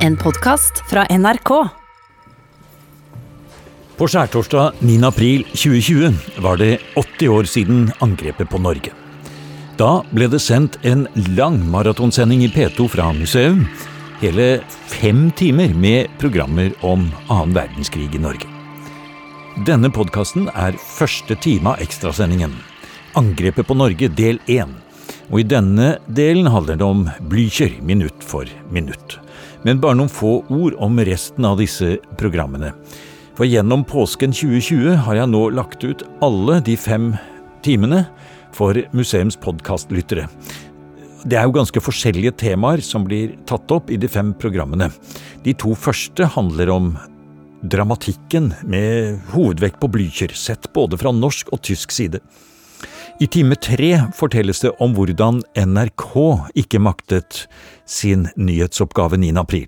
En podkast fra NRK. På skjærtorsdag 9. april 2020 var det 80 år siden angrepet på Norge. Da ble det sendt en lang maratonsending i P2 fra museum. Hele fem timer med programmer om annen verdenskrig i Norge. Denne podkasten er første time av ekstrasendingen. Angrepet på Norge del én. Og i denne delen handler det om Blücher minutt for minutt. Men bare noen få ord om resten av disse programmene. For gjennom påsken 2020 har jeg nå lagt ut alle de fem timene for museums podkastlyttere. Det er jo ganske forskjellige temaer som blir tatt opp i de fem programmene. De to første handler om dramatikken, med hovedvekt på Blücher, sett både fra norsk og tysk side. I time tre fortelles det om hvordan NRK ikke maktet sin nyhetsoppgave 9. april,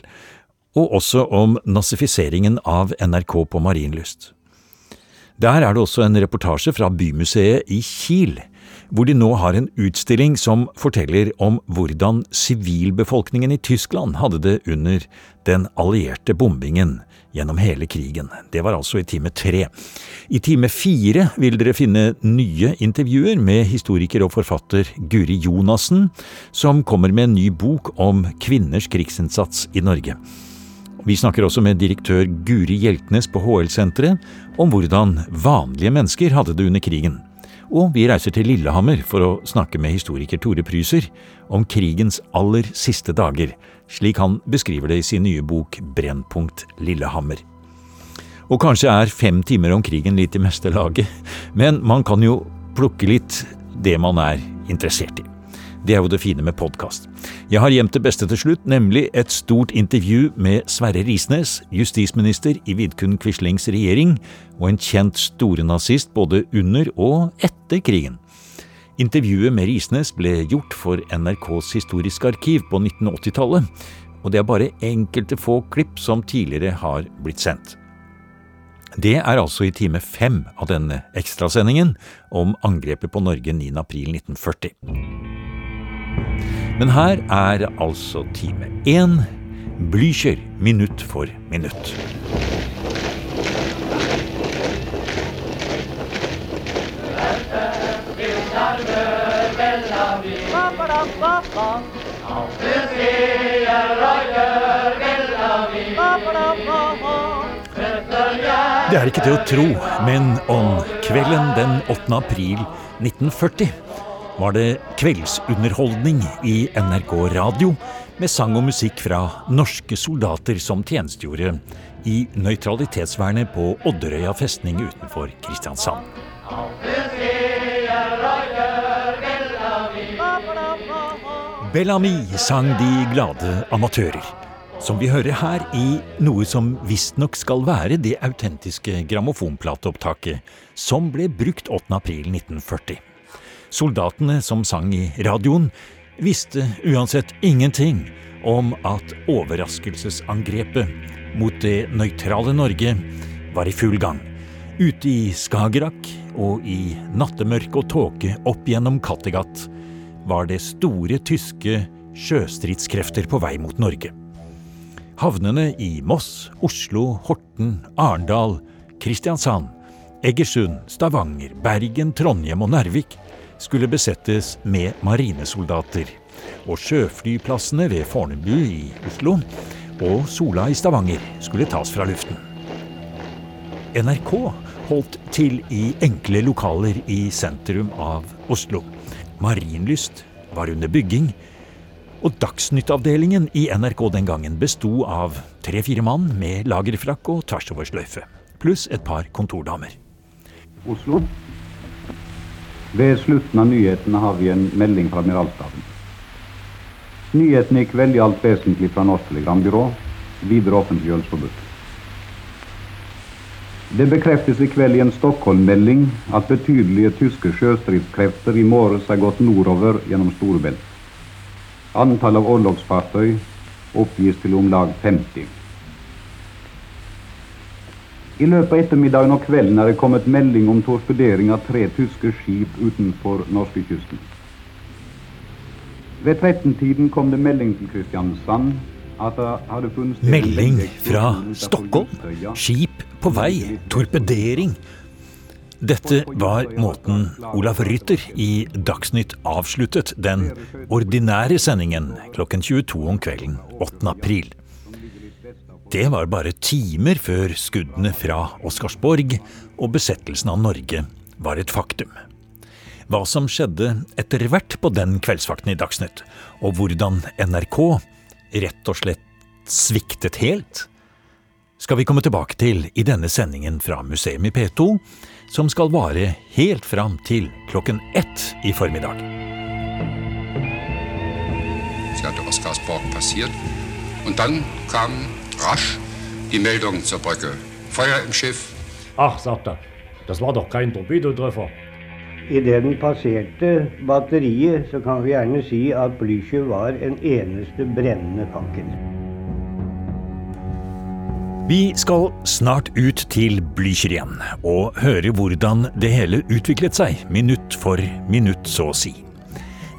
og også om nazifiseringen av NRK på Marienlyst. Der er det også en reportasje fra Bymuseet i Kiel, hvor de nå har en utstilling som forteller om hvordan sivilbefolkningen i Tyskland hadde det under den allierte bombingen gjennom hele krigen. Det var altså i time tre. I time fire vil dere finne nye intervjuer med historiker og forfatter Guri Jonassen, som kommer med en ny bok om kvinners krigsinnsats i Norge. Vi snakker også med direktør Guri Hjeltnes på HL-senteret om hvordan vanlige mennesker hadde det under krigen. Og vi reiser til Lillehammer for å snakke med historiker Tore Pryser om krigens aller siste dager, slik han beskriver det i sin nye bok Brennpunkt Lillehammer. Og kanskje er fem timer om krigen litt i meste laget, men man kan jo plukke litt det man er interessert i. Det er jo det fine med podkast. Jeg har gjemt det beste til slutt, nemlig et stort intervju med Sverre Risnes, justisminister i Vidkun Quislings regjering, og en kjent storenazist både under og etter krigen. Intervjuet med Risnes ble gjort for NRKs historiske arkiv på 1980-tallet, og det er bare enkelte få klipp som tidligere har blitt sendt. Det er altså i time fem av denne ekstrasendingen om angrepet på Norge 9. april 1940. Men her er altså time én. Blücher minutt for minutt. Det er ikke til å tro, men om kvelden den 8. april 1940 var det kveldsunderholdning i NRK Radio med sang og musikk fra norske soldater som tjenestegjorde i nøytralitetsvernet på Odderøya festning utenfor Kristiansand. Bellamy sang de glade amatører, som vi hører her i noe som visstnok skal være det autentiske grammofonplateopptaket som ble brukt 8. april 1940. Soldatene som sang i radioen, visste uansett ingenting om at overraskelsesangrepet mot det nøytrale Norge var i full gang. Ute i Skagerrak og i nattemørke og tåke opp gjennom Kattegat var det store tyske sjøstridskrefter på vei mot Norge. Havnene i Moss, Oslo, Horten, Arendal, Kristiansand, Egersund, Stavanger, Bergen, Trondheim og Narvik skulle besettes med marinesoldater. Og sjøflyplassene ved Fornebu i Oslo og Sola i Stavanger skulle tas fra luften. NRK holdt til i enkle lokaler i sentrum av Oslo. Marienlyst var under bygging, og Dagsnytt-avdelingen i NRK den gangen besto av tre-fire mann med lagerfrakk og tversoversløyfe, pluss et par kontordamer. Oslo ved slutten av nyhetene har vi en melding fra Admiralstaben. Nyhetene i kveld alt vesentlig fra Norsk Telegrambyrå. Videre offentliggjøres forbudt. Det bekreftes i kveld i en Stockholm-melding at betydelige tyske sjøstridskrefter i morges er gått nordover gjennom Storebelt. Antall av orlogsfartøy oppgis til om lag 50. I løpet av ettermiddagen og kvelden er det kommet melding om torpedering av tre tyske skip utenfor norskekysten. Ved 13-tiden kom det melding til Kristiansand at det hadde funnet Melding fra Stockholm. Skip på vei. Torpedering. Dette var måten Olaf Rytter i Dagsnytt avsluttet den ordinære sendingen klokken 22 om kvelden 8. april. Det var bare timer før skuddene fra Oscarsborg og besettelsen av Norge var et faktum. Hva som skjedde etter hvert på den kveldsvakten i Dagsnytt, og hvordan NRK rett og slett sviktet helt, skal vi komme tilbake til i denne sendingen fra Museum i P2, som skal vare helt fram til klokken ett i formiddag. Sie hatte Oskarsborg passiert. Und dann kam rasch die Meldung zur Brücke. Feuer im Schiff. Ach, sagt er, das war doch kein Torpedotreffer. Idet den passerte batteriet, så kan vi gjerne si at Blücher var en eneste brennende fakkel. Vi skal snart ut til Blücher igjen, og høre hvordan det hele utviklet seg, minutt for minutt, så å si.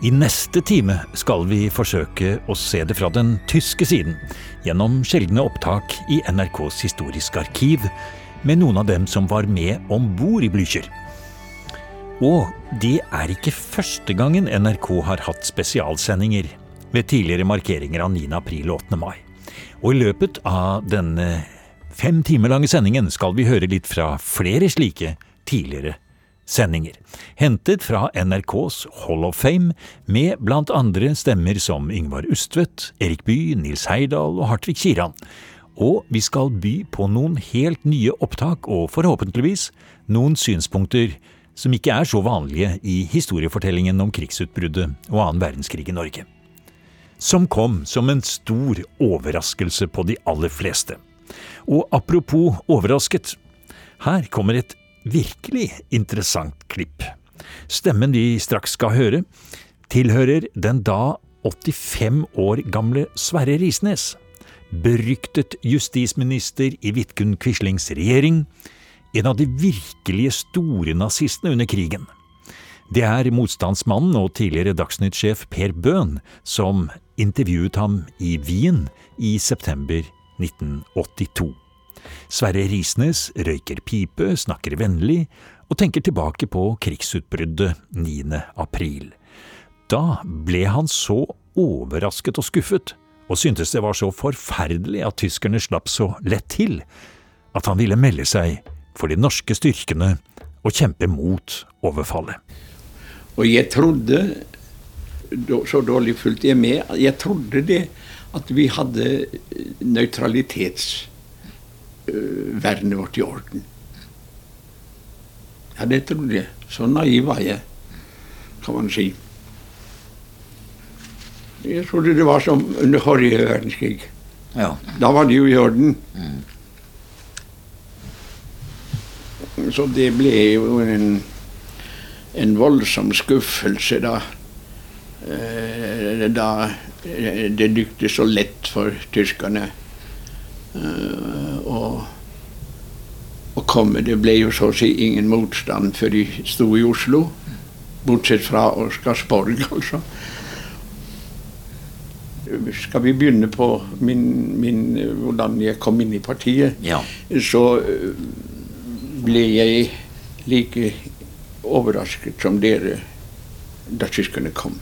I neste time skal vi forsøke å se det fra den tyske siden, gjennom sjeldne opptak i NRKs historiske arkiv, med noen av dem som var med om bord i Blücher. Og det er ikke første gangen NRK har hatt spesialsendinger ved tidligere markeringer av 9. april og 8. mai. Og i løpet av denne fem timer lange sendingen skal vi høre litt fra flere slike tidligere sendinger. Hentet fra NRKs Hall of Fame, med blant andre stemmer som Yngvar Ustvedt, Erik Bye, Nils Heyerdahl og Hartvig Kiran. Og vi skal by på noen helt nye opptak, og forhåpentligvis noen synspunkter som ikke er så vanlige i historiefortellingen om krigsutbruddet og annen verdenskrig i Norge. Som kom som en stor overraskelse på de aller fleste. Og apropos overrasket, her kommer et virkelig interessant klipp. Stemmen vi straks skal høre, tilhører den da 85 år gamle Sverre Risnes. Beryktet justisminister i Vidkun Quislings regjering, en av de virkelige store nazistene under krigen. Det er motstandsmannen og tidligere Dagsnytt-sjef Per Bøhn som intervjuet ham i Wien i september 1982. Sverre Risnes røyker pipe, snakker vennlig og tenker tilbake på krigsutbruddet 9. april. Da ble han så overrasket og skuffet, og syntes det var så forferdelig at tyskerne slapp så lett til, at han ville melde seg for de norske styrkene og kjempe mot overfallet. Og jeg trodde, så dårlig fulgte jeg med, jeg trodde det at vi hadde nøytralitetsvernet vårt i orden. Ja, det trodde jeg. Så naiv var jeg, kan man si. Jeg trodde det var som under forrige verdenskrig. Ja. Da var det jo i orden. Så det ble jo en, en voldsom skuffelse da. eh, Da eh, det dykte så lett for tyskerne eh, å, å komme. Det ble jo så å si ingen motstand før de sto i Oslo. Bortsett fra Oscarsborg, altså. Skal vi begynne på min, min, hvordan jeg kom inn i partiet? Ja. så øh, ble jeg like overrasket som dere da tyskerne kom.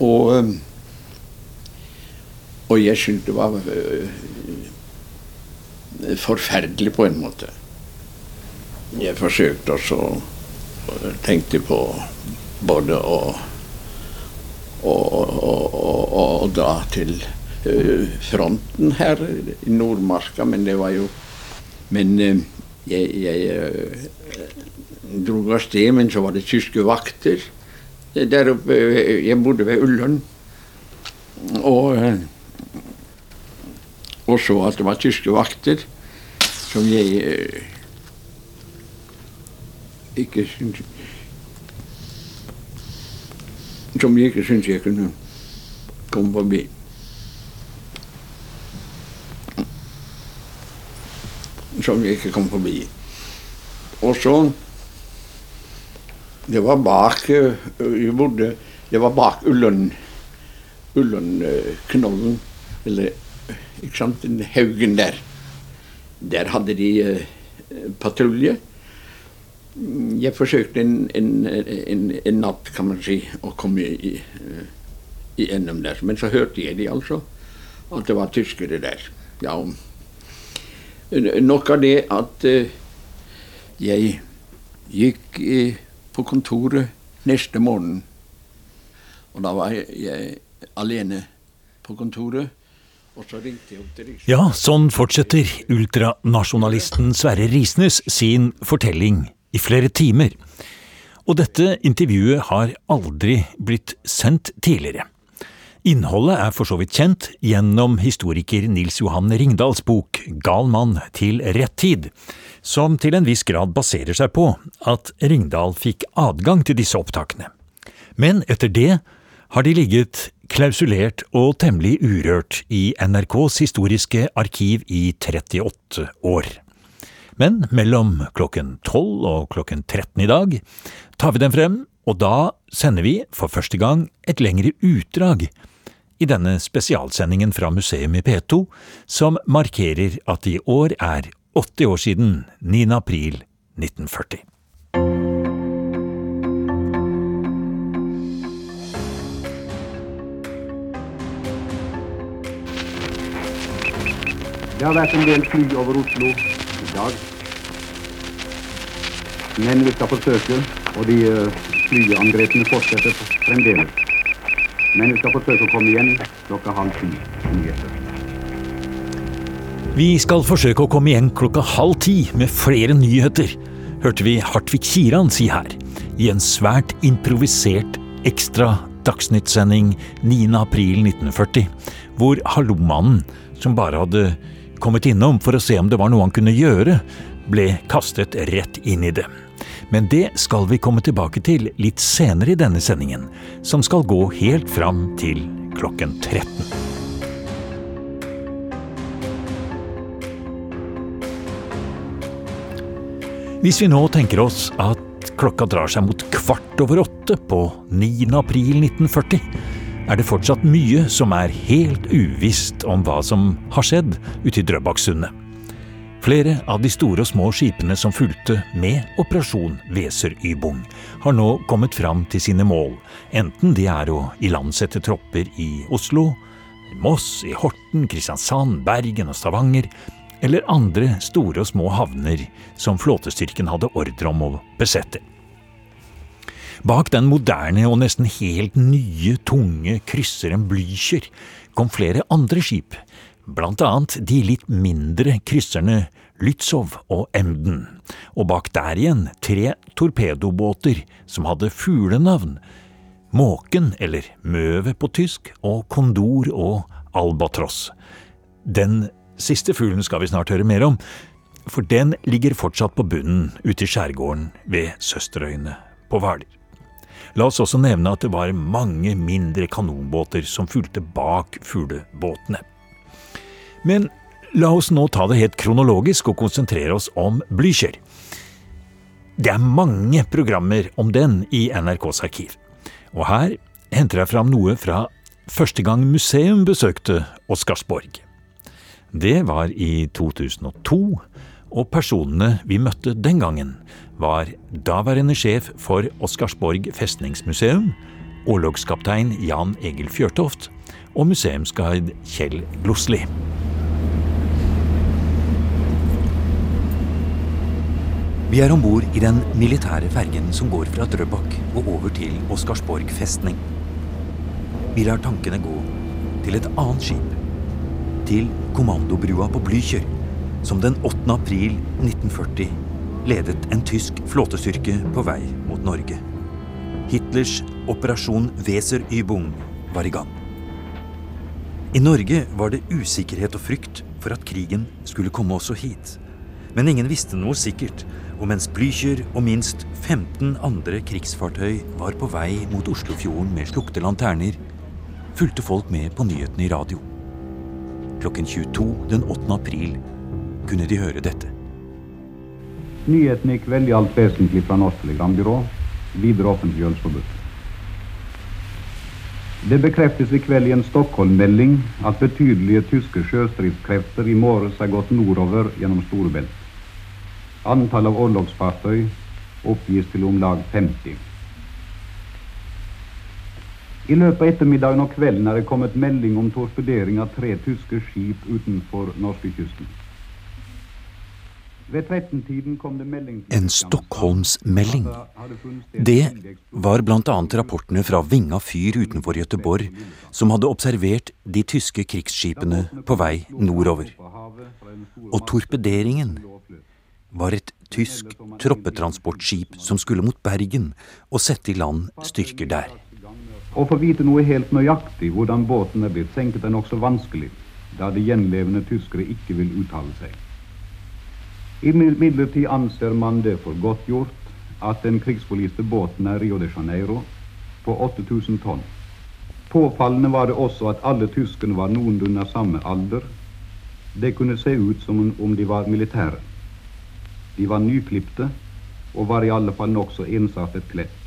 Og, øh, og jeg syntes det var øh, forferdelig på en måte. Jeg forsøkte også og tenkte på både å og, dra til øh, fronten her i Nordmarka, men det var jo Men øh, jeg, jeg dro av sted, men så var det tyske vakter der oppe. Jeg bodde ved Ullern. Og, og så at det var tyske vakter som jeg eh, ikke syntes som jeg ikke syntes jeg kunne komme forbi. Som jeg ikke kom forbi. Og så Det var bak Vi jeg bodde, Det var bak Ullern. Ullandknollen, eller sant, den haugen der. Der hadde de eh, patrulje. Jeg forsøkte en, en, en, en, natt, kan man si, å komme i, igjennom der. Men så hørte jeg de altså, at det var tyskere der. Ja, nok av det at uh, jeg gikk uh, på kontoret neste morgen. Og da var jeg, jeg alene på kontoret. Ja, sånn fortsetter ultranasjonalisten Sverre Risnes sin fortelling i flere timer. Og dette intervjuet har aldri blitt sendt tidligere. Innholdet er for så vidt kjent gjennom historiker Nils Johan Ringdals bok Gal mann til rett tid, som til en viss grad baserer seg på at Ringdal fikk adgang til disse opptakene. Men etter det har de ligget klausulert og temmelig urørt i NRKs historiske arkiv i 38 år. Men mellom klokken 12 og klokken 13 i dag tar vi den frem, og da sender vi for første gang et lengre utdrag i denne spesialsendingen fra museum i P2, som markerer at det i år er 80 år siden 9. april 1940. Det har vært en del fly over Oslo i dag. Men vi skal forsøke, og de eh, flyangrepene fortsetter fremdeles. Men vi skal forsøke å komme igjen klokka halv ti. Vi skal forsøke å komme igjen klokka halv ti med flere nyheter, hørte vi Hartvig Kiran si her, i en svært improvisert ekstra Dagsnytt-sending 9.4.1940, hvor Hallomannen, som bare hadde kommet innom for å se om det var noe han kunne gjøre, ble kastet rett inn i det. Men det skal vi komme tilbake til litt senere i denne sendingen, som skal gå helt fram til klokken 13. Hvis vi nå tenker oss at klokka drar seg mot kvart over åtte på 9. april 1940, er det fortsatt mye som er helt uvisst om hva som har skjedd ute i Drøbaksundet. Flere av de store og små skipene som fulgte med Operasjon Weser-Ybung, har nå kommet fram til sine mål, enten de er å ilandsette tropper i Oslo, i Moss, i Horten, Kristiansand, Bergen og Stavanger, eller andre store og små havner som flåtestyrken hadde ordre om å besette. Bak den moderne og nesten helt nye, tunge krysseren Blücher kom flere andre skip, blant annet de litt mindre krysserne Lützow og Emden, og bak der igjen tre torpedobåter som hadde fuglenavn, Måken, eller Møve på tysk, og Kondor og Albatross. Den siste fuglen skal vi snart høre mer om, for den ligger fortsatt på bunnen ute i skjærgården ved Søsterøyene på Hvaler. La oss også nevne at det var mange mindre kanonbåter som fulgte bak fuglebåtene. Men la oss nå ta det helt kronologisk og konsentrere oss om Blücher. Det er mange programmer om den i NRKs arkiv. Og her henter jeg fram noe fra første gang museum besøkte Oscarsborg. Det var i 2002, og personene vi møtte den gangen, var daværende sjef for Oscarsborg festningsmuseum, orlogskaptein Jan Egil Fjørtoft og museumsguide Kjell Glosli. Vi er om bord i den militære fergen som går fra Drøbak og over til Oscarsborg festning. Vi lar tankene gå til et annet skip. Til kommandobrua på Blücher, som den 8. april 1940 ledet en tysk flåtestyrke på vei mot Norge. Hitlers operasjon Weser-Übung var i gang. I Norge var det usikkerhet og frykt for at krigen skulle komme også hit. Men ingen visste noe sikkert, og mens Blücher og minst 15 andre krigsfartøy var på vei mot Oslofjorden med slukte lanterner, fulgte folk med på nyhetene i radio. Klokken 22 den 8. april kunne de høre dette. Nyheten gikk veldig alt vesentlig fra Norsk Telegrambyrå. Videre offentliggjørelse forbudt. Det bekreftes i kveld i en Stockholm-melding at betydelige tyske sjøstridskrefter i morges har gått nordover gjennom Storebelt. Antall av orlogsfartøy oppgis til om lag 50. I løpet av ettermiddagen og kvelden er det kommet melding om torpedering av tre tyske skip utenfor norskekysten. En Stockholmsmelding. Det var bl.a. rapportene fra Vinga fyr utenfor Gøteborg, som hadde observert de tyske krigsskipene på vei nordover. Og torpederingen var et tysk troppetransportskip som skulle mot Bergen og sette i land styrker der. Å få vite noe helt nøyaktig hvordan båten er blitt senket, er nokså vanskelig, da de gjenlevende tyskere ikke vil uttale seg. Imidlertid anser man det for godt gjort at den krigsforliste båten er Rio de Janeiro på 8000 tonn. Påfallende var det også at alle tyskerne var noenlunde av samme alder. Det kunne se ut som om de var militære. De var nyklipte og var i alle fall nokså ensartet kledd.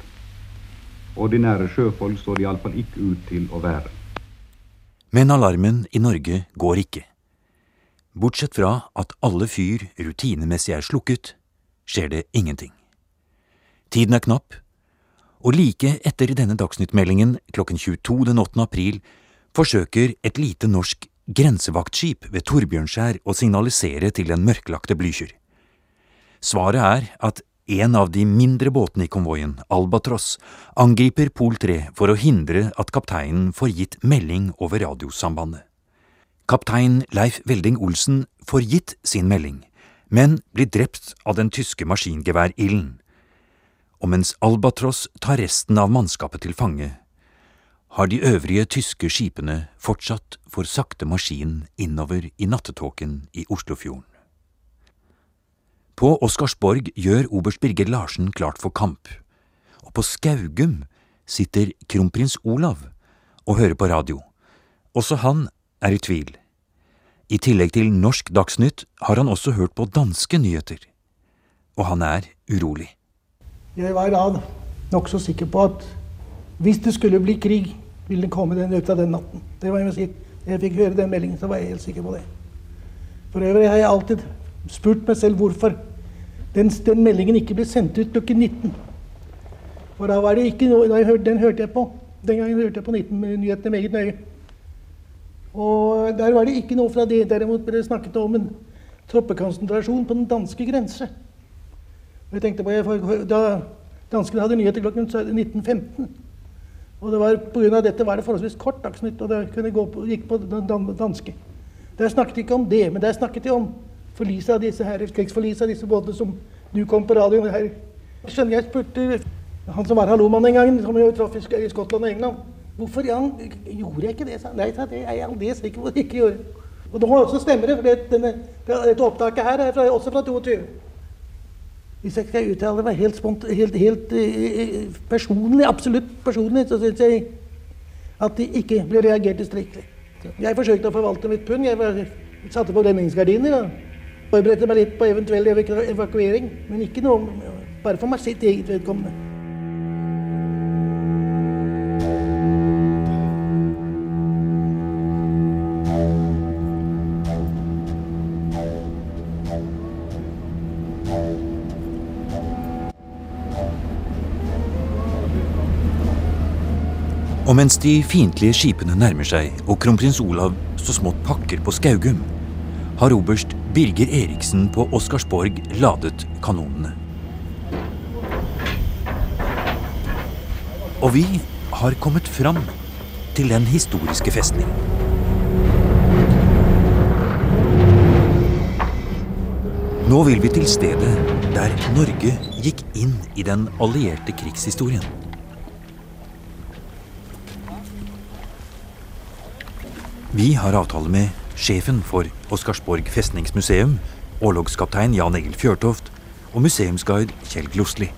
Ordinære sjøfolk så de iallfall ikke ut til å være. Men alarmen i Norge går ikke. Bortsett fra at alle fyr rutinemessig er slukket, skjer det ingenting. Tiden er knapp, og like etter denne dagsnyttmeldingen klokken 22 den 8. april forsøker et lite norsk grensevaktskip ved Torbjørnskjær å signalisere til den mørklagte Blücher. Svaret er at en av de mindre båtene i konvoien, Albatross, angriper Pol 3 for å hindre at kapteinen får gitt melding over radiosambandet. Kaptein Leif Velding Olsen får gitt sin melding, men blir drept av den tyske maskingeværilden. Og mens Albatross tar resten av mannskapet til fange, har de øvrige tyske skipene fortsatt for sakte maskin innover i nattetåken i Oslofjorden. På Oscarsborg gjør oberst Birger Larsen klart for kamp, og på Skaugum sitter kronprins Olav og hører på radio. Også han er i tvil. I tillegg til norsk Dagsnytt har han også hørt på danske nyheter, og han er urolig. Jeg var da nokså sikker på at hvis det skulle bli krig, ville den komme den ut av den natten. Det var jeg, jeg fikk høre den meldingen, så var jeg helt sikker på det. For øvrig har jeg alltid spurt meg selv hvorfor den, den meldingen ikke ble sendt ut klokken 19. For da var det ikke noe, Den hørte jeg på. Den gangen hørte jeg på 19-nyhetene meget nøye. Og der var det ikke noe fra det. Derimot ble det snakket om en troppekonsentrasjon på den danske grense. Og jeg tenkte på, da Danskene hadde nyheter klokken 19.15. Og det var, av dette var det forholdsvis kort Dagsnytt, og det på, gikk på den danske. Der snakket de ikke om det, men der snakket de om forliset av disse her, krigsforliset av disse båtene som du kom på radioen her. Skjønner jeg spurte han som var hallomann en gang, som jeg traff i Skottland og England. Hvorfor ja, gjorde jeg ikke det? sa Nei, sa det er jeg aldeles sikker på at jeg ikke gjorde. Og det også stemmer det, for denne, dette opptaket her er fra, også fra 22. Hvis jeg skal uttale meg helt, spont, helt, helt uh, personlig, absolutt personlig, så syns jeg at det ikke ble reagert tilstrekkelig. Jeg forsøkte å forvalte mitt pund. Jeg satte på renningsgardiner. Forberedte meg litt på eventuell evakuering, men ikke noe bare for meg sitt eget vedkommende. Og mens de fiendtlige skipene nærmer seg og kronprins Olav så smått pakker på Skaugum, har oberst Birger Eriksen på Oscarsborg ladet kanonene. Og vi har kommet fram til den historiske festning. Nå vil vi til stedet der Norge gikk inn i den allierte krigshistorien. Vi har avtale med sjefen for Oscarsborg festningsmuseum, årlogskaptein Jan Egil Fjørtoft og museumsguide Kjell Glosli.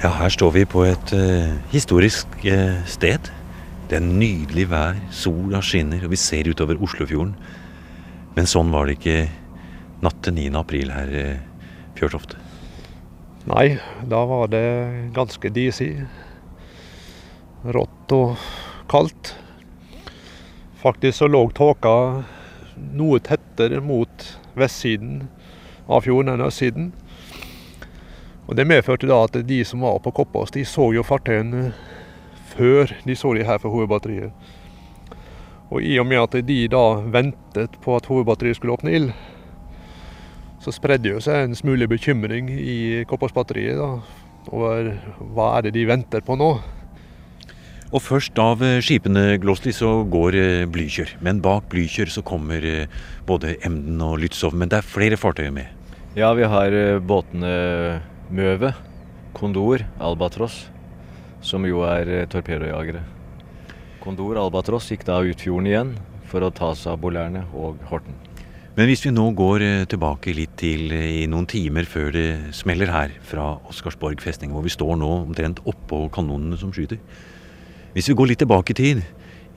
Ja, her står vi på et uh, historisk uh, sted. Det er nydelig vær, sola skinner, og vi ser utover Oslofjorden. Men sånn var det ikke natt til 9. april her, uh, Fjørtoft. Nei, da var det ganske disig. Rått og kaldt. Faktisk så lå tåka noe tettere mot vestsiden av fjorden enn østsiden. Og Det medførte da at de som var på Koppås, de så jo fartøyene før de så de her for hovedbatteriet. Og i og med at de da ventet på at hovedbatteriet skulle åpne ild, så spredde jo seg en smule bekymring i Koppås-batteriet over hva er det de venter på nå. Og først av eh, skipene Glåsli så går Blykjør. Men bak Blykjør så kommer eh, både Emden og Lützow. Men det er flere fartøyer med. Ja, vi har båtene Møve, Kondor, Albatross, som jo er torpedojagere. Kondor Albatross gikk da ut fjorden igjen for å ta seg av Bolærne og Horten. Men hvis vi nå går eh, tilbake litt til eh, i noen timer før det smeller her fra Oscarsborg festning, hvor vi står nå omtrent oppå kanonene som skyter Hvis vi går litt tilbake i tid,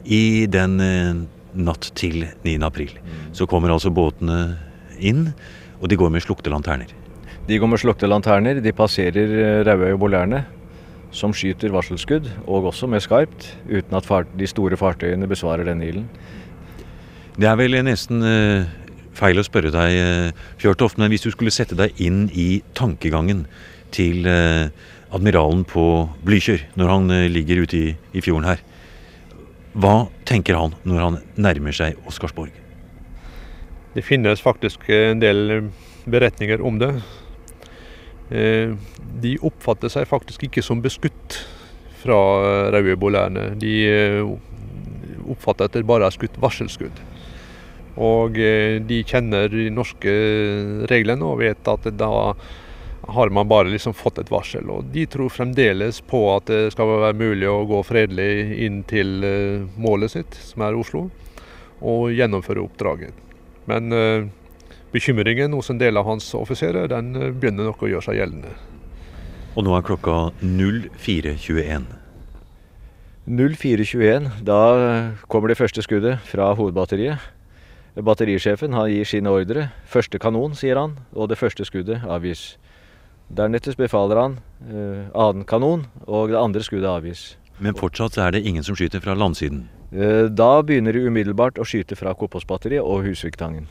i den eh, natt til 9. april, mm. så kommer altså båtene inn, og de går med slukte lanterner. De går med slukte lanterner. De passerer Rauøy og Bolærne som skyter varselskudd, og også med skarpt, uten at de store fartøyene besvarer denne ilden. Det er vel nesten uh, feil å spørre deg, Fjørtoft, men hvis du skulle sette deg inn i tankegangen til uh, admiralen på Blykjør når han uh, ligger ute i, i, fjorden her, hva tenker han når han nærmer seg Oscarsborg? Det finnes faktisk en del beretninger om det. Eh, de oppfatter seg faktisk ikke som beskutt fra rauebolærene. De eh, oppfatter at det bare er skutt varselskudd. Og eh, de kjenner de norske reglene og vet at da har man bare liksom fått et varsel. Og de tror fremdeles på at det skal være mulig å gå fredelig inn til målet sitt, som er Oslo, og gjennomføre oppdraget. Men bekymringen hos en del av hans offiserer den eh, begynner nok å gjøre seg gjeldende. Og nå er klokka 04.21. 04.21, da kommer det første skuddet fra hovedbatteriet. Batterisjefen han gir sine ordre. Første kanon, sier han, og det første skuddet avgis. Dernest befaler han eh, annen kanon, og det andre skuddet avgis. Men fortsatt er det ingen som skyter fra landsiden? Eh, da begynner de umiddelbart å skyte fra Koppåsbatteriet og Husviktangen.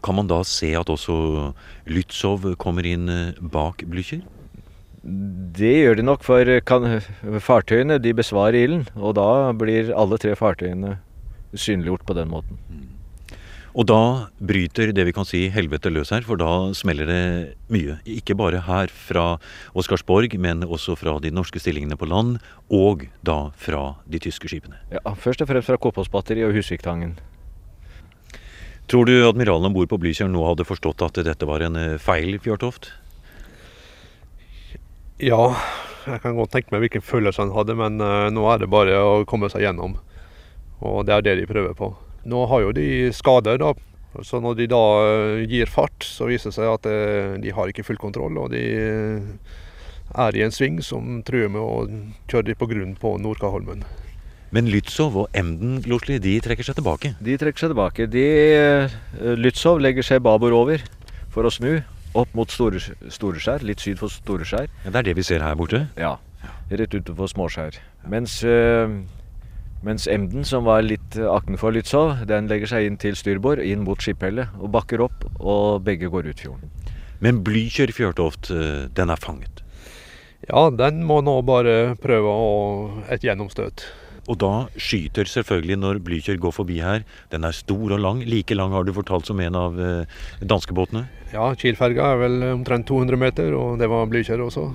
Kan man da se at også Lützow kommer inn eh, bak Blücher? Det gjør de nok, for kan, fartøyene de besvarer ilden. Og da blir alle tre fartøyene synliggjort på den måten. Og da bryter det vi kan si helvete løs her, for da smeller det mye. Ikke bare her fra Oscarsborg, men også fra de norske stillingene på land, og da fra de tyske skipene. Ja, Først og fremst fra Kåpåsbatteriet og Husviktangen. Tror du admiralen om bord på Blücher nå hadde forstått at dette var en eh, feil, Fjørtoft? Ja, jeg kan godt tenke meg hvilken følelse han hadde, men uh, nå er det bare å komme seg gjennom. Og det er det de prøver på. Nå har jo de skader, da. Så når de da uh, gir fart, så viser det seg at uh, de har ikke full kontroll. Og de er i en sving som truer med å kjøre de på grunn på Nordkaholmen. Men Lützow og Emden Glosli, de trekker seg tilbake? De trekker seg tilbake. De, Lützow legger seg babord over for å snu opp mot Storeskjær, store litt syd for Storeskjær. Ja, det er det vi ser her borte? Ja. Rett utenfor Småskjær. Mens, uh, mens Emden, som var litt aktenfor Lützow, den legger seg inn til styrbord, inn mot Skiphellet, og bakker opp, og begge går ut fjorden. Men Blykjør Fjørtoft, uh, den er fanget? Ja, den må nå bare prøve å et gjennomstøt. Og da skyter selvfølgelig når Blücher går forbi her. Den er stor og lang. Like lang har du fortalt som en av eh, danskebåtene? Ja, Kiel-ferga er vel omtrent 200 meter, og det var Blücher også.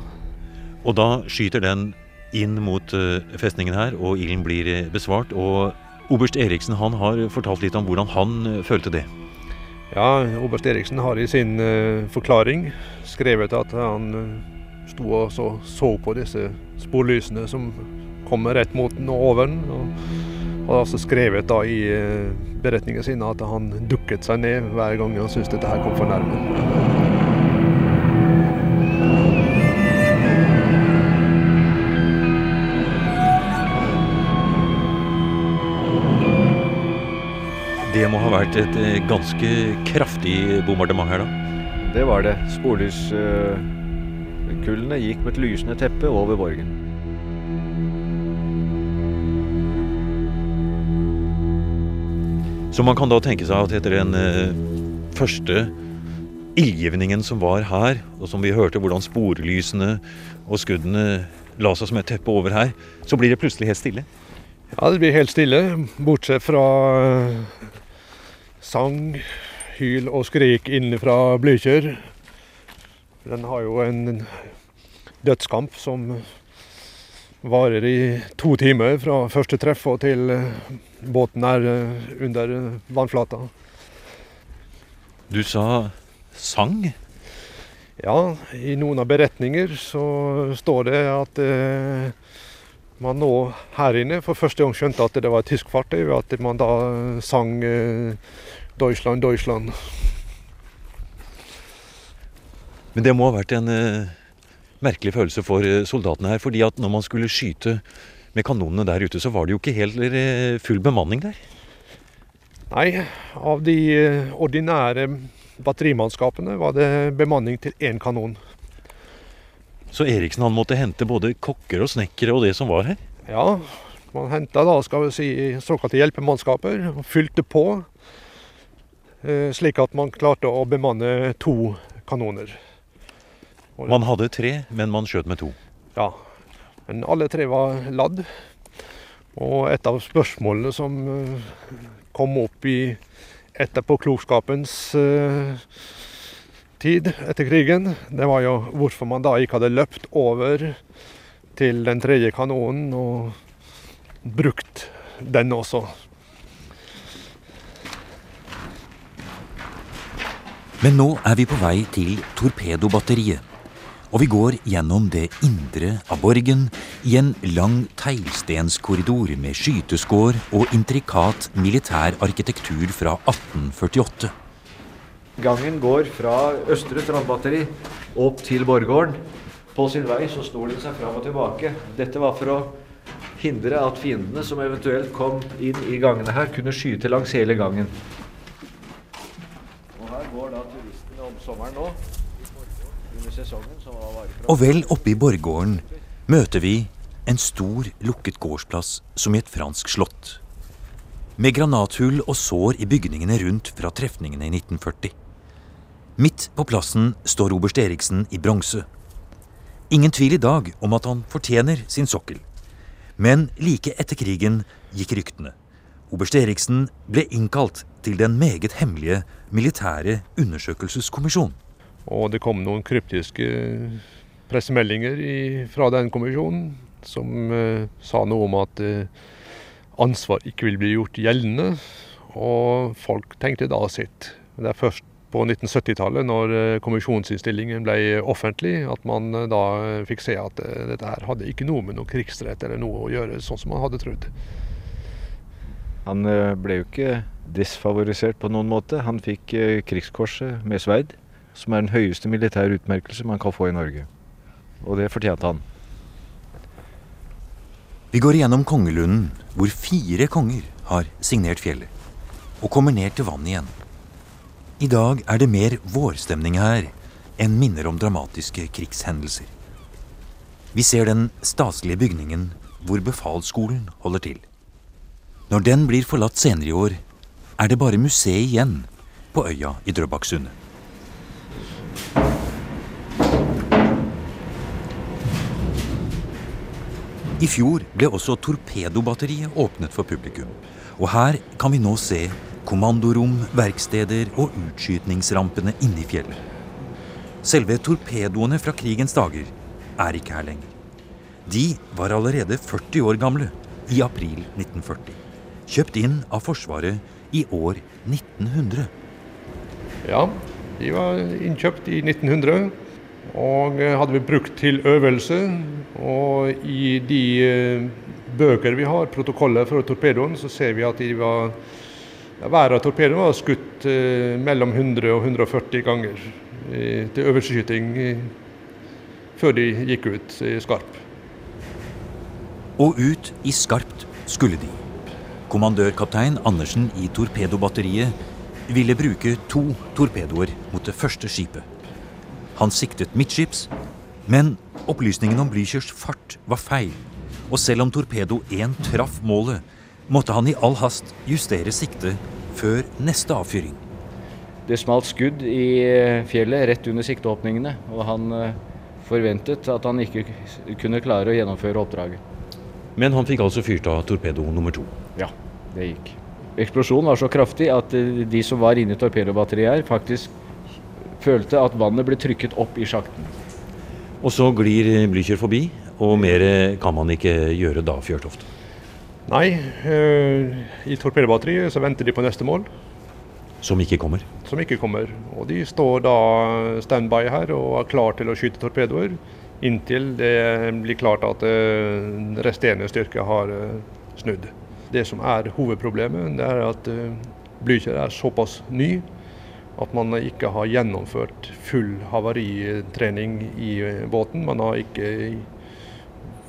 Og da skyter den inn mot uh, festningen her, og ilden blir uh, besvart. Og oberst Eriksen han har fortalt litt om hvordan han uh, følte det. Ja, oberst Eriksen har i sin forklaring skrevet at han sto og så, så på disse sporlysene som kommer rett mot den og over den. Og har altså skrevet da i eh, beretningen sin at han dukket seg ned hver gang han syntes dette her kom for nærme. Det må ha vært et eh, ganske kraftig bombardement her, da? Det var det. Sporlys uh, gikk med et lysende teppe over borgen. Så man kan da tenke seg at etter den eh, første ildgivningen som var her, og som vi hørte hvordan sporlysene og skuddene la seg som et teppe over her, så blir det plutselig helt stille? Ja, det blir helt stille, bortsett fra eh, sang, hyl og skrik innenfra Blykjer. Den har jo en dødskamp som varer i to timer fra første treff og til eh, båten er eh, under vannflata. Du sa sang? Ja, i noen av beretninger så står det at eh, man nå her inne for første gang skjønte at det var et tysk fartøy, ved at man da sang eh, 'Deutschland, Deutschland'. Men det må ha vært en eh, merkelig følelse for eh, soldatene her. fordi at når man skulle skyte med kanonene der ute, så var det jo ikke helt eh, full bemanning der? Nei, av de eh, ordinære batterimannskapene var det bemanning til én kanon. Så Eriksen han måtte hente både kokker og snekkere og det som var her? Ja, man henta da skal vi si såkalte hjelpemannskaper og fylte på. eh, Slik at man klarte å bemanne to kanoner. Og- Man hadde tre, men man skjøt med to. Ja, men alle tre var ladd. Og et av spørsmålene som eh, kom opp i etterpåklokskapens eh, tid etter krigen, det var jo hvorfor man da ikke hadde løpt over til den tredje kanonen og brukt den også. Men nå er vi på vei til torpedobatteriet. Og vi går gjennom det indre av borgen i en lang teglstenskorridor med skyteskår og intrikat militær arkitektur fra 1848. Gangen går fra Østre strandbatteri opp til Borggården. På sin vei så snor den seg fram og tilbake. Dette var for å hindre at fiendene som eventuelt kom inn i gangene her, kunne skyte langs hele gangen. Og her går da turistene om sommeren nå, under sesongen, som var varer fra Og vel oppe i borggården møter vi en stor, lukket gårdsplass som i et fransk slott. Med granathull og sår i bygningene rundt fra trefningene i 1940. Midt på plassen står oberst Eriksen i bronse. Ingen tvil i dag om at han fortjener sin sokkel. Men like etter krigen gikk ryktene. Oberst Eriksen ble innkalt til den meget hemmelige militære undersøkelseskommisjon. Og det kom noen kryptiske pressemeldinger fra den kommisjonen som eh, sa noe om at eh, ansvar ikke vil bli gjort gjeldende. Og folk tenkte da sitt. Det er først på 1970-tallet, når eh, kommisjonsinnstillingen ble offentlig, at man eh, da fikk se at eh, dette her hadde ikke noe med noe krigsrett eller noe å gjøre, sånn som man hadde trodd. Han eh, ble jo ikke desfavorisert på noen måte. Han fikk eh, krigskorset med sverd, som er den høyeste militære utmerkelse man kan få i Norge. Og det fortjente han. Vi går gjennom kongelunden, hvor fire konger har signert fjellet, og kommer ned til vannet igjen. I dag er det mer vårstemning her enn minner om dramatiske krigshendelser. Vi ser den staselige bygningen hvor befalsskolen holder til. Når den blir forlatt senere i år, er det bare museet igjen på øya i Drøbaksundet. I fjor ble også torpedobatteriet åpnet for publikum. Og her kan vi nå se kommandorom, verksteder og utskytningsrampene inne i fjellet. Selve torpedoene fra krigens dager er ikke her lenger. De var allerede 40 år gamle i april 1940. Kjøpt inn av Forsvaret i år 1900. Ja, de var innkjøpt i 1900 og hadde vi brukt til øvelse. Og i de eh, bøker vi har, protokoller for torpedoen, så ser vi at de var hver av torpedoene var skutt eh, mellom 100 og 140 ganger eh, til øvelsesskyting eh, før de gikk ut i skarp. Og ut i skarpt skulle de. Kommandørkaptein Andersen i torpedobatteriet ville bruke to torpedoer mot det første skipet. Han siktet midtskips, Men opplysningen om Blüchers fart var feil, og selv om Torpedo 1 traff målet, måtte han i all hast justere siktet før neste avfyring. Det smalt skudd i eh, fjellet rett under sikteåpningene, og han eh, forventet at han ikke kunne klare å gjennomføre oppdraget. Men han fikk altså fyrt av torpedo nummer to? Ja, det gikk. Eksplosjonen var så kraftig at eh, de som var inne i torpedobatteriet her, faktisk følte at vannet ble trykket opp i sjakten. Og så glir Blücher forbi, og mer kan man ikke gjøre da, Fjørtoft? Nei, øh, i torpedobatteriet så venter de på neste mål. Som ikke kommer? Som ikke kommer. Og de står da standby her og er klar til å skyte torpedoer inntil det blir klart at uh, resterende styrke har uh, snudd. Det som er hovedproblemet, det er at Blücher er såpass ny at man ikke har gjennomført full havaritrening i båten. Man har ikke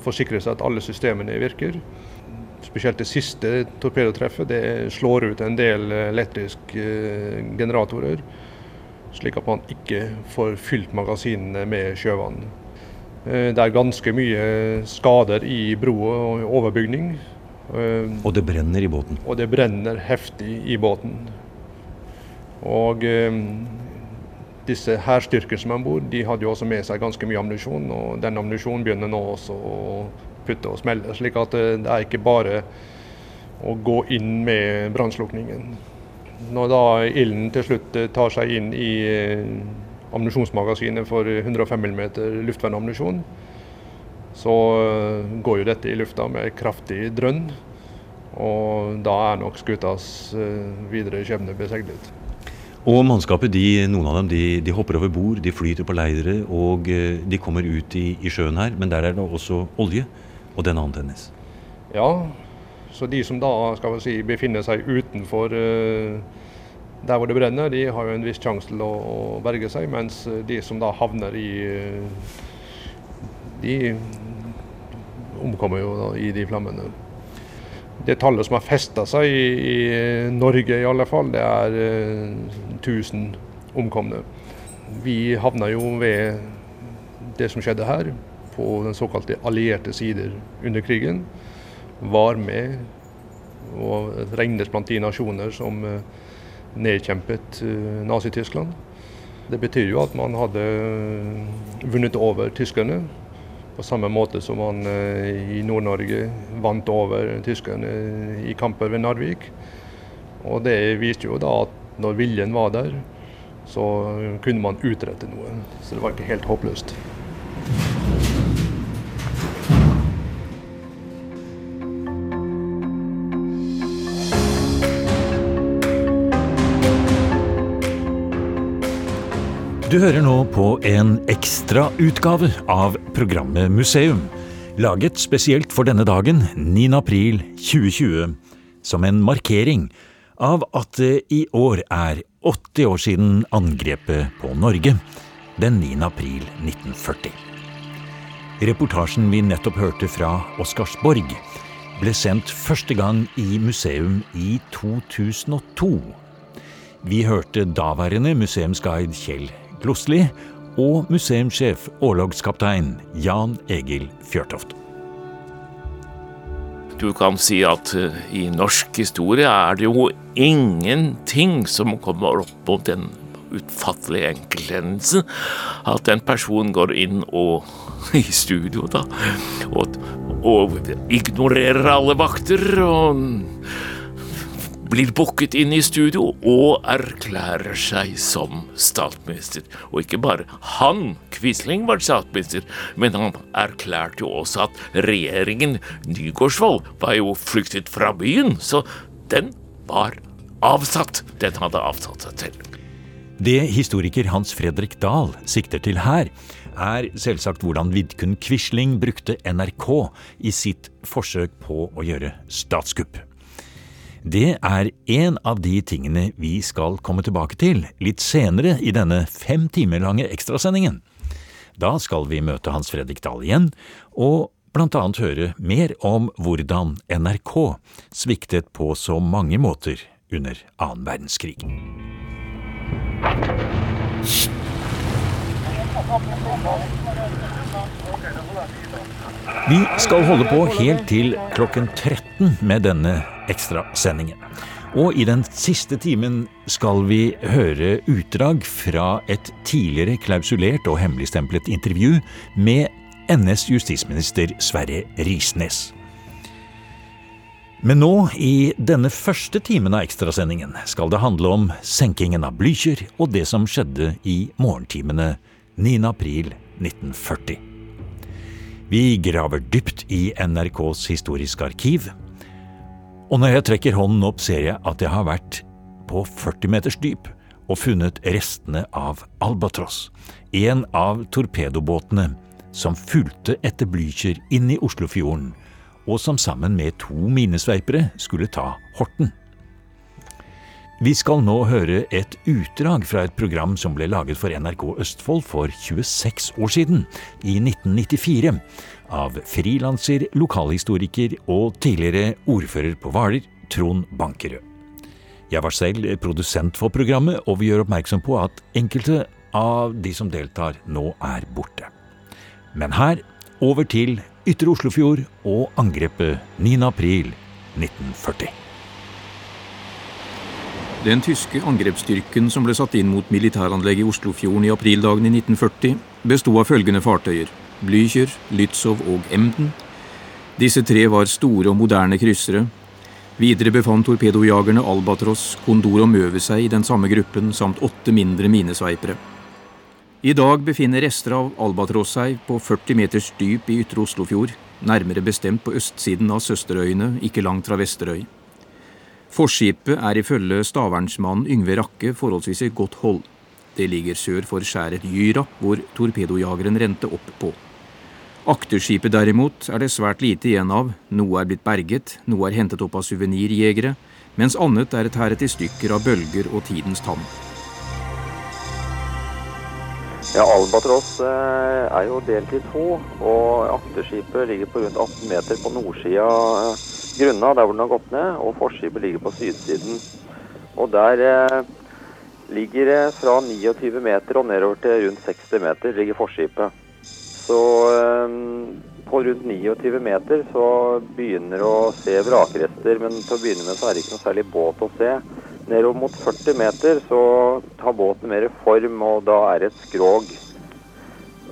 forsikret seg at alle systemene virker. Spesielt det siste torpedotreffet det slår ut en del eh, elektriske eh, generatorer, slik at man ikke får fylt magasinene med sjøvann. Eh, det er ganske mye skader i broa og overbygning. Og det brenner i båten? Og det brenner heftig i båten. Og disse hærstyrkene som er om bord, de hadde jo også med seg ganske mye ammunisjon. Og den ammunisjonen begynner nå også å putte og smelle. Slik at eh, det er ikke bare å gå inn med brannslukningen. Når da ilden til slutt eh, tar seg inn i eh, ammunisjonsmagasinet for 105 mm luftvernammunisjon, så går jo dette i lufta med kraftig drønn. Og da er nok skutas videre skjebne beseglet. Og mannskapet, de, noen av dem, de, de hopper over bord, de flyter på leire og de kommer ut i, i sjøen her. Men der er det også olje og den antennes. Ja, så de som da skal vi si, befinner seg utenfor uh, der hvor det brenner, de har jo en viss sjanse til å, å, berge seg, mens de som da havner i uh, De omkommer jo da i de flammene. Det tallet som har festa seg i, i, Norge i alle fall, det er uh, 1000 omkomne. Vi havna jo ved det som skjedde her, på den såkalte allierte sider under krigen, var med og regnes blant de nasjoner som eh, nedkjempet eh, Nazi-Tyskland. Det betyr jo at man hadde eh, vunnet over tyskerne, på samme måte som man i Nord-Norge vant over tyskerne i kamper ved Narvik. Og det viste jo da at når viljen var der, så kunne man utrette noe. Så det var ikke helt håpløst. Du hører nå på en ekstrautgave av programmet Museum, laget spesielt for denne dagen, 9. april 2020, som en markering av at det i år er 80 år siden angrepet på Norge, den 9. april 1940. Reportasjen vi nettopp hørte fra Oscarsborg, ble sendt første gang i museum i 2002. Vi hørte daværende museumsguide Kjell Glosli og museumssjef, årlogskaptein Jan Egil Fjørtoft. Du kan si at uh, i norsk historie er det jo ingenting som kommer opp mot den utfattelige enkelthendelsen at en person går inn og i studio, da, og, og ignorerer alle vakter og blir booket inn i studio og erklærer seg som statsminister. Og ikke bare han, Quisling, var statsminister, men han erklærte jo også at regjeringen Nygaardsvold var jo flyktet fra byen, så den var avsatt. Den hadde avsatt seg selv. Det historiker Hans Fredrik Dahl sikter til her, er selvsagt hvordan Vidkun Quisling brukte NRK i sitt forsøk på å gjøre statskupp. Det er en av de tingene vi skal komme tilbake til litt senere i denne fem timer lange ekstrasendingen. Da skal vi møte Hans Fredrik Dahl igjen, og blant annet høre mer om hvordan NRK sviktet på så mange måter under annen verdenskrig. Vi skal holde på helt til klokken 13 med denne ekstrasendingen. Og i den siste timen skal vi høre utdrag fra et tidligere klausulert og hemmeligstemplet intervju med NS justisminister Sverre Risnes. Men nå, i denne første timen av ekstrasendingen, skal det handle om senkingen av Blücher og det som skjedde i morgentimene 9. april 1940. Vi graver dypt i NRKs historiske arkiv. Og når jeg trekker hånden opp, ser jeg at jeg har vært på 40 meters dyp og funnet restene av Albatross, en av torpedobåtene som fulgte etter Blücher inn i Oslofjorden og som sammen med to minesveipere skulle ta Horten. Vi skal nå høre et utdrag fra et program som ble laget for NRK Østfold for 26 år siden, i 1994, av frilanser, lokalhistoriker og tidligere ordfører på Hvaler, Trond Bankerød. Jeg var selv produsent for programmet, og vi gjør oppmerksom på at enkelte av de som deltar, nå er borte. Men her over til Ytre Oslofjord og angrepet 9. april 1940. Den tyske angrepsstyrken som ble satt inn mot militæranlegget i Oslofjorden i aprildagen i 1940, besto av følgende fartøyer Blücher, Lützow og Emden. Disse tre var store og moderne kryssere. Videre befant torpedojagerne Albatross, Kondor og Møve seg i den samme gruppen, samt åtte mindre minesveipere. I dag befinner rester av albatross seg på 40 meters dyp i ytre Oslofjord, nærmere bestemt på østsiden av Søsterøyene, ikke langt fra Vesterøy. Forskipet er ifølge stavernsmannen Yngve Rakke forholdsvis i godt hold. Det ligger sør for skjæret Gyra, hvor torpedojageren rente opp på. Akterskipet derimot er det svært lite igjen av, noe er blitt berget, noe er hentet opp av suvenirjegere, mens annet er et herret i stykker av bølger og tidens tann. Ja, Albatross eh, er jo delt i to, og akterskipet ligger på rundt 18 meter på nordsida av grunna, der hvor den har gått ned, og forskipet ligger på sydsiden. Og der eh, ligger det fra 29 meter og nedover til rundt 60 meter ligger forskipet. Så eh, på rundt 29 meter så begynner å se vrakrester, men til å begynne med så er det ikke noe særlig båt å se. Nedover mot 40 meter så tar båten mer form, og da er det et skrog.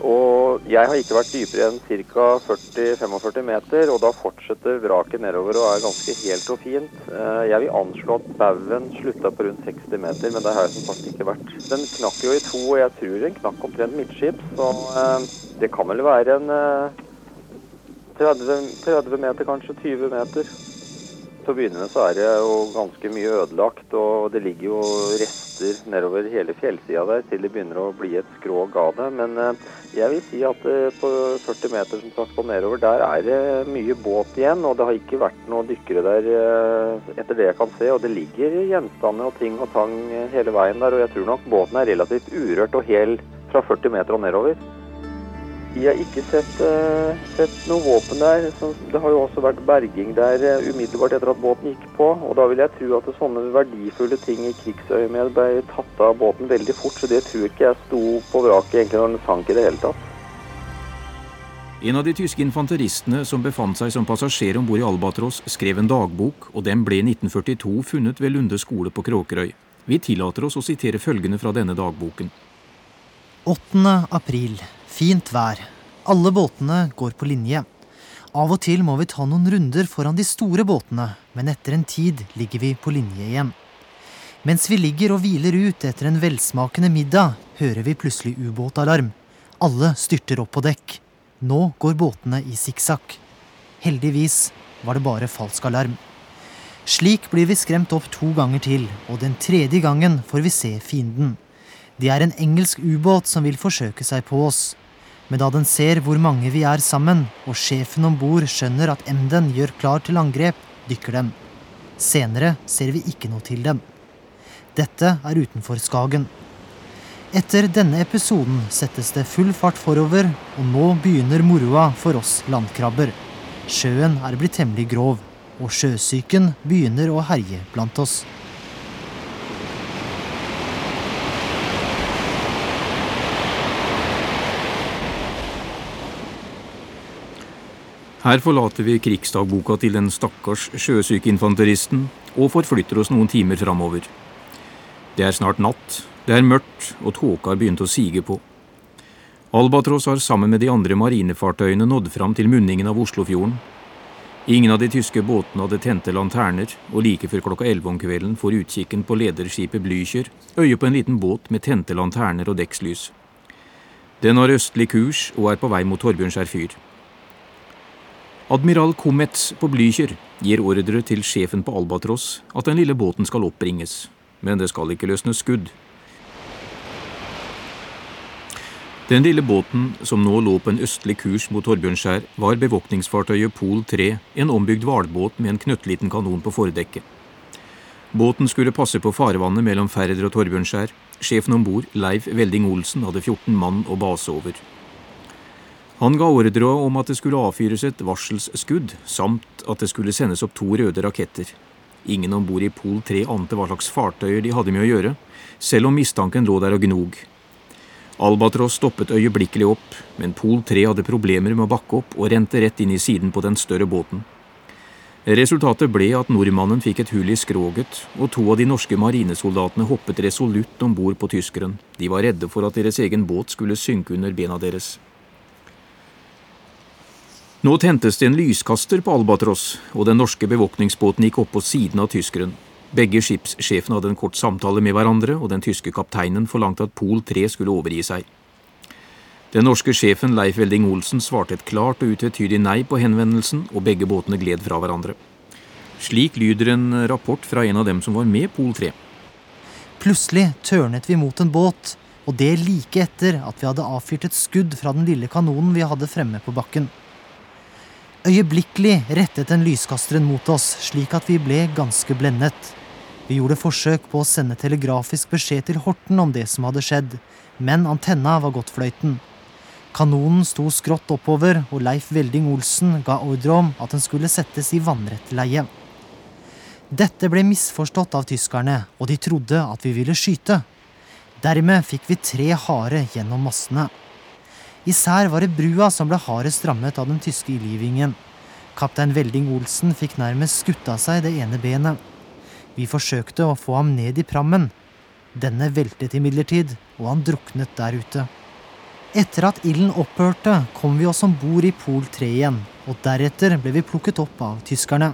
Og jeg har ikke vært dypere enn ca. 40-45 meter, og da fortsetter vraket nedover og er ganske helt og fint. Eh, jeg vil anslå at baugen slutta på rundt 60 meter, men det har jeg som sagt ikke vært. Den knakk jo i to, og jeg tror den knakk omtrent midtskips, så eh, det kan vel være en 30, eh, 30 meter, kanskje 20 meter. Til å begynne med så er det jo ganske mye ødelagt, og det ligger jo rester nedover hele fjellsida der til det begynner å bli et skrog av det. Men eh, jeg vil si at eh, på 40 meter som sagt på nedover, der er det mye båt igjen. Og det har ikke vært noen dykkere der eh, etter det jeg kan se. Og det ligger gjenstander og ting og tang hele veien der, og jeg tror nok båten er relativt urørt og hel fra 40 meter og nedover. Jeg har ikke sett, uh, sett noe våpen der. Det har jo også vært berging der uh, umiddelbart etter at båten gikk på. Og da vil jeg tro at sånne verdifulle ting i krigsøyemed ble tatt av båten veldig fort. Så det tror ikke jeg sto på vraket egentlig når den sank i det hele tatt. En av de tyske infanteristene som befant seg som passasjer om bord i Albatross, skrev en dagbok, og den ble i 1942 funnet ved Lunde skole på Kråkerøy. Vi tillater oss å sitere følgende fra denne dagboken. 8. april Fint vær. Alle båtene går på linje. Av og til må vi ta noen runder foran de store båtene, men etter en tid ligger vi på linje igjen. Mens vi ligger og hviler ut etter en velsmakende middag, hører vi plutselig ubåtalarm. Alle styrter opp på dekk. Nå går båtene i sikksakk. Heldigvis var det bare falsk alarm. Slik blir vi skremt opp to ganger til, og den tredje gangen får vi se fienden. Det er en engelsk ubåt som vil forsøke seg på oss. Men da den ser hvor mange vi er sammen, og sjefen om bord skjønner at Emden gjør klar til angrep, dykker den. Senere ser vi ikke noe til dem. Dette er utenfor Skagen. Etter denne episoden settes det full fart forover, og nå begynner moroa for oss landkrabber. Sjøen er blitt temmelig grov, og sjøsyken begynner å herje blant oss. Her forlater vi krigsdagboka til den stakkars sjøsyke infanteristen og forflytter oss noen timer framover. Det er snart natt, det er mørkt og tåka har begynt å sige på. Albatross har sammen med de andre marinefartøyene nådd fram til munningen av Oslofjorden. Ingen av de tyske båtene hadde tente lanterner, og like før klokka elleve om kvelden får utkikken på lederskipet Blücher øye på en liten båt med tente lanterner og dekkslys. Den har østlig kurs og er på vei mot Torbjørnskjær fyr. Admiral Comets på Blücher gir ordre til sjefen på Albatross at den lille båten skal oppbringes, men det skal ikke løsnes skudd. Den lille båten, som nå lå på en østlig kurs mot Torbjørnskjær, var bevåkningsfartøyet Pol 3, en ombygd hvalbåt med en knøttliten kanon på fordekket. Båten skulle passe på farvannet mellom Færder og Torbjørnskjær. Sjefen om bord, Leif Velding Olsen, hadde 14 mann og base over. Han ga ordre om at det skulle avfyres et varselsskudd, samt at det skulle sendes opp to røde raketter. Ingen om bord i Pol 3 ante hva slags fartøyer de hadde med å gjøre, selv om mistanken lå der og gnog. Albatross stoppet øyeblikkelig opp, men Pol 3 hadde problemer med å bakke opp og rente rett inn i siden på den større båten. Resultatet ble at nordmannen fikk et hull i skroget, og to av de norske marinesoldatene hoppet resolutt om bord på tyskeren. De var redde for at deres egen båt skulle synke under bena deres. Nå tentes det en lyskaster på Albatross, og den norske bevåkningsbåten gikk opp på siden av tyskeren. Begge skipssjefene hadde en kort samtale med hverandre, og den tyske kapteinen forlangte at Pol 3 skulle overgi seg. Den norske sjefen Leif Velding Olsen svarte et klart og utvetydig nei på henvendelsen, og begge båtene gled fra hverandre. Slik lyder en rapport fra en av dem som var med Pol 3. Plutselig tørnet vi mot en båt, og det like etter at vi hadde avfyrt et skudd fra den lille kanonen vi hadde fremme på bakken. Øyeblikkelig rettet den lyskasteren mot oss, slik at vi ble ganske blendet. Vi gjorde forsøk på å sende telegrafisk beskjed til Horten om det som hadde skjedd, men antenna var gått fløyten. Kanonen sto skrått oppover, og Leif Velding Olsen ga ordre om at den skulle settes i vannrett leie. Dette ble misforstått av tyskerne, og de trodde at vi ville skyte. Dermed fikk vi tre harde gjennom massene. Især var det brua som ble hardest rammet av den tyske ildgivningen. Kaptein Velding Olsen fikk nærmest skutt av seg det ene benet. Vi forsøkte å få ham ned i prammen. Denne veltet imidlertid, og han druknet der ute. Etter at ilden opphørte, kom vi oss om bord i Pol 3 igjen, og deretter ble vi plukket opp av tyskerne.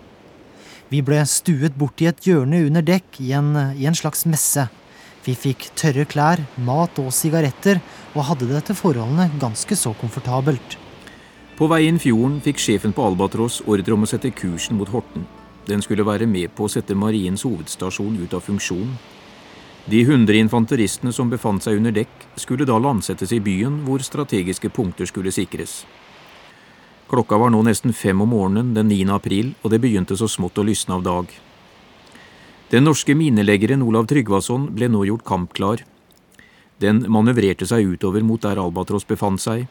Vi ble stuet bort i et hjørne under dekk i en, i en slags messe. Vi fikk tørre klær, mat og sigaretter, og hadde det etter forholdene ganske så komfortabelt. På vei inn fjorden fikk sjefen på Albatross ordre om å sette kursen mot Horten. Den skulle være med på å sette Mariens hovedstasjon ut av funksjon. De hundre infanteristene som befant seg under dekk, skulle da landsettes i byen, hvor strategiske punkter skulle sikres. Klokka var nå nesten fem om morgenen den 9. april, og det begynte så smått å lysne av dag. Den norske mineleggeren Olav Tryggvason ble nå gjort kampklar. Den manøvrerte seg utover mot der Albatross befant seg.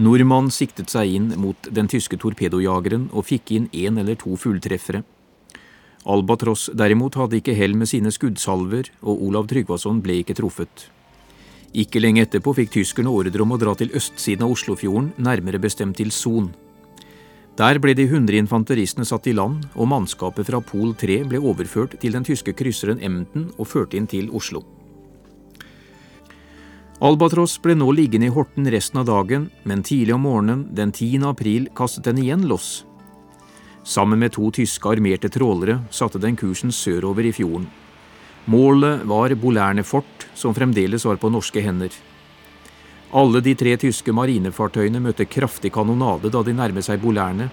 Nordmann siktet seg inn mot den tyske torpedojageren og fikk inn én eller to fulltreffere. Albatross derimot hadde ikke hell med sine skuddsalver, og Olav Tryggvason ble ikke truffet. Ikke lenge etterpå fikk tyskerne ordre om å dra til østsiden av Oslofjorden, nærmere bestemt til Son. Der ble de 100 infanteristene satt i land, og mannskapet fra Pol 3 ble overført til den tyske krysseren Emden og ført inn til Oslo. Albatross ble nå liggende i Horten resten av dagen, men tidlig om morgenen den 10. april kastet den igjen loss. Sammen med to tyske armerte trålere satte den kursen sørover i fjorden. Målet var Bolærne fort, som fremdeles var på norske hender. Alle de tre tyske marinefartøyene møtte kraftig kanonade da de nærmet seg Bolærne.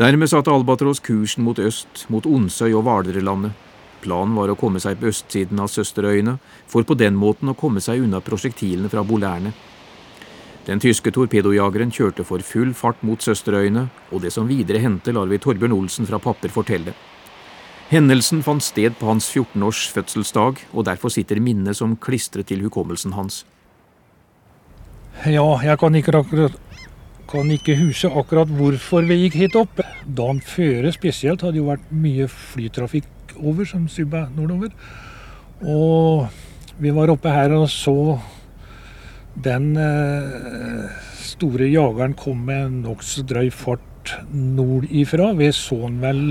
Dermed satte Albatross kursen mot øst, mot Onsøy og Hvalerlandet. Planen var å komme seg på østsiden av Søsterøyene, for på den måten å komme seg unna prosjektilene fra Bolærne. Den tyske torpedojageren kjørte for full fart mot Søsterøyene, og det som videre hendte, lar vi Torbjørn Olsen fra Papper fortelle. Hendelsen fant sted på hans 14 års fødselsdag, og derfor sitter minnet som klistret til hukommelsen hans. Ja, jeg kan ikke, akkurat, kan ikke huske akkurat hvorfor vi gikk hit opp. Dagen før spesielt hadde jo vært mye flytrafikk over, som subba nordover. Og vi var oppe her og så den eh, store jageren kom med nokså drøy fart nord nordifra. Vi så han vel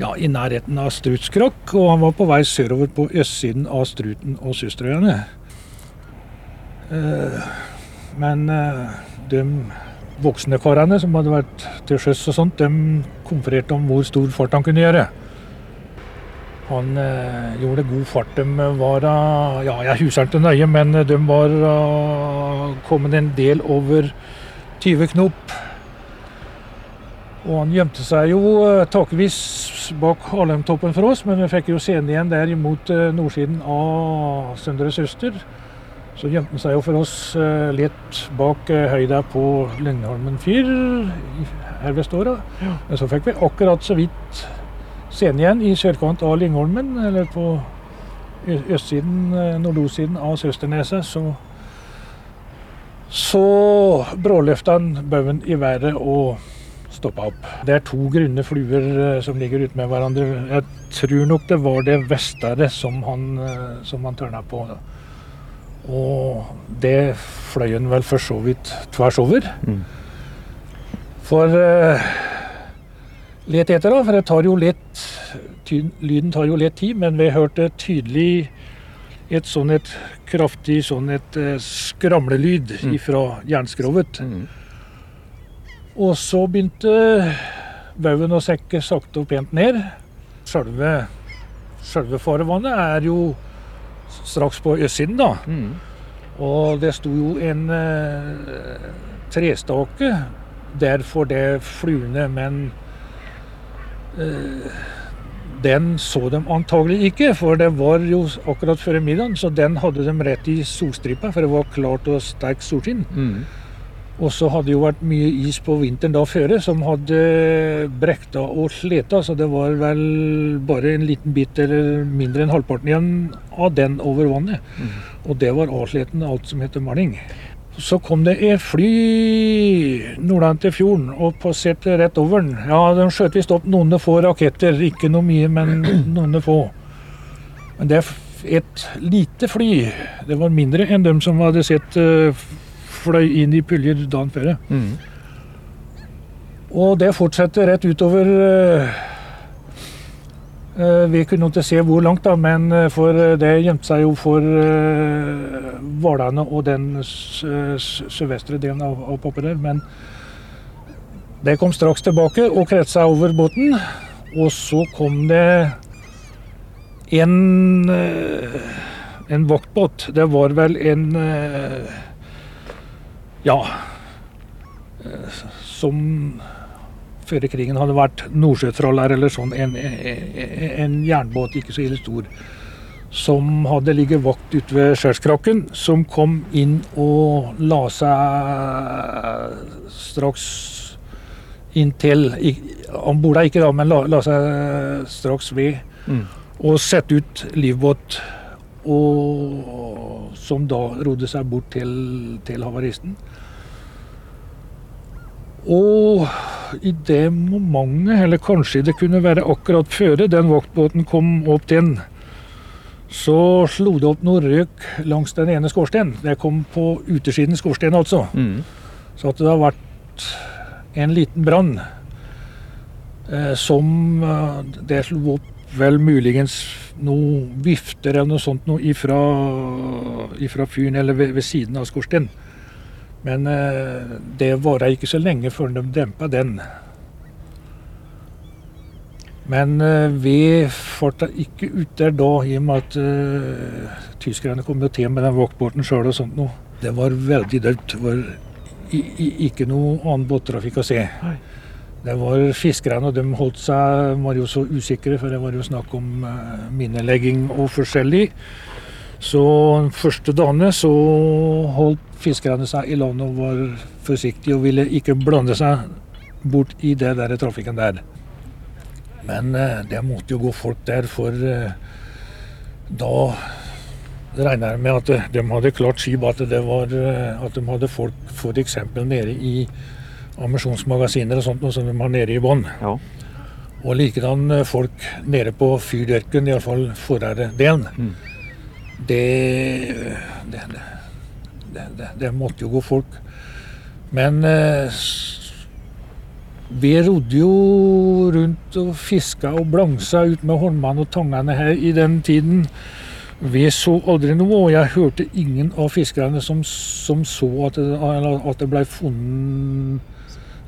ja, i nærheten av Strutskrokk, og han var på vei sørover på østsiden av Struten og Søsterøyene. Eh, men eh, de voksne karene som hadde vært til sjøs og sånt, de konfererte om hvor stor fart han kunne gjøre. Han eh, gjorde god fart. De var eh, Ja, jeg husker ikke nøye, men de var kommet en del over 20 knop. Og han gjemte seg jo takvis bak Alheimtoppen for oss, men vi fikk jo ham igjen der mot nordsiden av Søndre Søster. Så gjemte han seg jo for oss eh, litt bak eh, høyda på Lyngholmen fyr her ved Ståra. Men så fikk vi akkurat så vidt scenen igjen i sørkant av Lyngholmen, eller på østsiden, eh, nordostsiden av Søsterneset. Så, så bråløfta han baugen i været og stoppa opp. Det er to grunne fluer som ligger ute med hverandre. Jeg tror nok det var det vestere som han, som han tørna på. Og det fløy han vel for så vidt tvers over. For uh, let etter, da. For det tar jo litt Lyden tar jo litt tid, men vi hørte tydelig et sånn et kraftig sånn et uh, skramlelyd Mm. ifra jernskrovet. Og så begynte baugen å sekke sakte og pent ned. Selve, selve farvannet er jo straks på østsiden, da. Og det sto jo en eh, trestake der for det fluene, men eh, den så de antagelig ikke, for det var jo akkurat før middagen, så den hadde de rett i solstripa, for det var klart og sterkt solskinn. Og så hadde det jo vært mye is på vinteren da føre, som hadde brekta og sleta, så det var vel bare en liten bit eller mindre enn halvparten igjen av den over vannet. Og det var avsleten alt som heter maling. Så kom det et fly nordland til fjorden og passerte rett over den. Ja, de skjøt visst opp noen få raketter, ikke noe mye, men noen få. Men det er et lite fly. Det var mindre enn dem som hadde sett eh, fløy inn i puljer dagen før. Og det fortsetter rett utover eh, eh, Vi kunne ikke se hvor langt, da, men eh, for det gjemte seg jo for Hvalane og den sørvestre delen av, av der. Men det kom straks tilbake og kretsa over båten. Og så kom det en en vaktbåt. Det var vel en Ja Som før i krigen hadde vært nordsjøtroller eller sånn. En, en, en jernbåt, ikke så ille stor. Som hadde ligget vakt ute ved skjærtskrakken. Som kom inn og la seg straks inntil Han bor der ikke da, men la, la seg straks ved. Mm. Og sette ut livbåt. Og som da rodde seg bort til, til havaristen. Og i det momentet, eller kanskje det kunne være akkurat før den vaktbåten kom opp den, så slo det opp noe røyk langs den ene skorstenen. Det kom på utersiden skorsteinen, altså. Så at det har vært en liten brann eh, som eh, Det slo opp vel muligens noe vifter eller noe sånt noe ifra, ifra fyren eller ved, ved siden av skorstenen. Men eh, det varte ikke så lenge før de dempa den. Men eh, vi farta ikke ut der da, i og med at eh, tyskerne kom jo til med den vaktbåten sjøl og sånt noe. Det var veldig dødt. Det var i, i, ikke noe annen båttrafikk å se. Det var fiskerne, de holdt seg, var jo så usikre, for det var jo snakk om minnelegging minelegging og forskjellig. Så første dagene så holdt fiskerne seg i land og var forsiktige og ville ikke blande seg bort i det der trafikken der. Men eh, det måtte jo gå folk der, for eh, da regner jeg med at eh, de hadde klart skip, at, eh, at de hadde folk f.eks. nede i ammunisjonsmagasiner og sånt, noe som de har nede i bånn. Og likedan eh, folk nede på fyrdørken, iallfall forrærdelen. Det, det, det, det, det måtte jo gå folk. Men eh, Vi rodde jo rundt og fiska og blangsa ut med håndmann og tangene her i den tiden. Vi så aldri noe, og jeg hørte ingen av fiskerne som, som så at det, at det ble funnet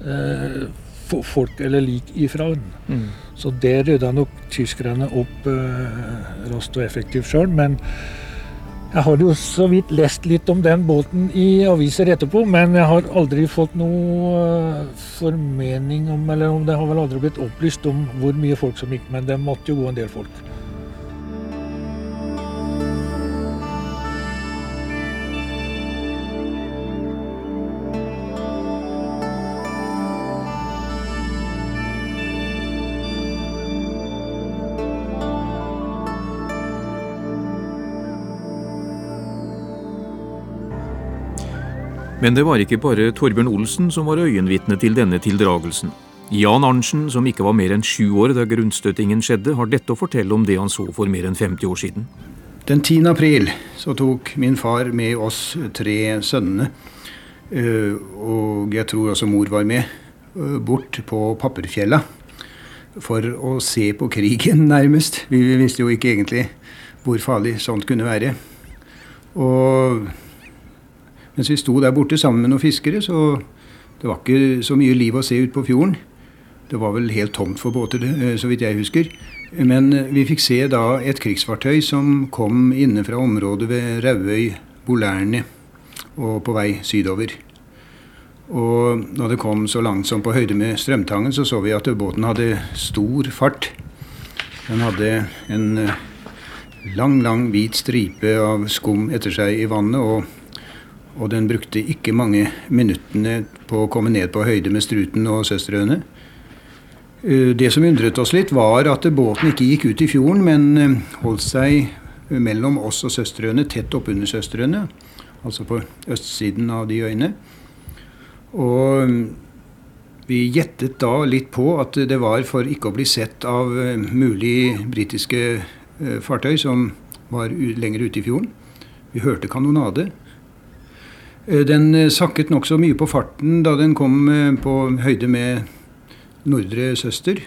eh, folk eller lik ifra den. Mm. Så det rydda nok tyskerne opp eh, raskt og effektivt sjøl. Men jeg har jo så vidt lest litt om den båten i aviser etterpå, men jeg har aldri fått noe eh, formening om Eller om det har vel aldri blitt opplyst om hvor mye folk som gikk, men det måtte jo gå en del folk. Men det var ikke bare Torbjørn Olsen som var øyenvitne til denne tildragelsen. Jan Arntzen, som ikke var mer enn sju år da grunnstøtingen skjedde, har dette å fortelle om det han så for mer enn 50 år siden. Den 10. april så tok min far med oss tre sønnene, eh, og jeg tror også mor var med, eh, bort på Papperfjella for å se på krigen, nærmest. Vi visste jo ikke egentlig hvor farlig sånt kunne være. Og mens vi sto der borte sammen med noen fiskere, så det var ikke så mye liv å se ut på fjorden. Det var vel helt tomt for båter, eh, så vidt jeg husker. Men eh, vi fikk se da et krigsfartøy som kom inne fra området ved Rauøy, Bolærne, og på vei sydover. Og da det kom så langt som på høyde med Strømtangen, så så vi at båten hadde stor fart. Den hadde en eh, lang, lang hvit stripe av skum etter seg i vannet. og og den brukte ikke mange minuttene på å komme ned på høyde med Struten og Søsterøene. Eh, det som undret oss litt, var at båten ikke gikk ut i fjorden, men eh, holdt seg mellom oss og Søsterøyene, tett oppunder Søsterøyene. Altså på østsiden av de øyene. Og mm, vi gjettet da litt på at det var for ikke å bli sett av eh, mulig britiske fartøy som var lenger ute i fjorden. Vi hørte kanonade. Eh, den eh, sakket nokså mye på farten da den kom eh, på høyde med Nordre Søster.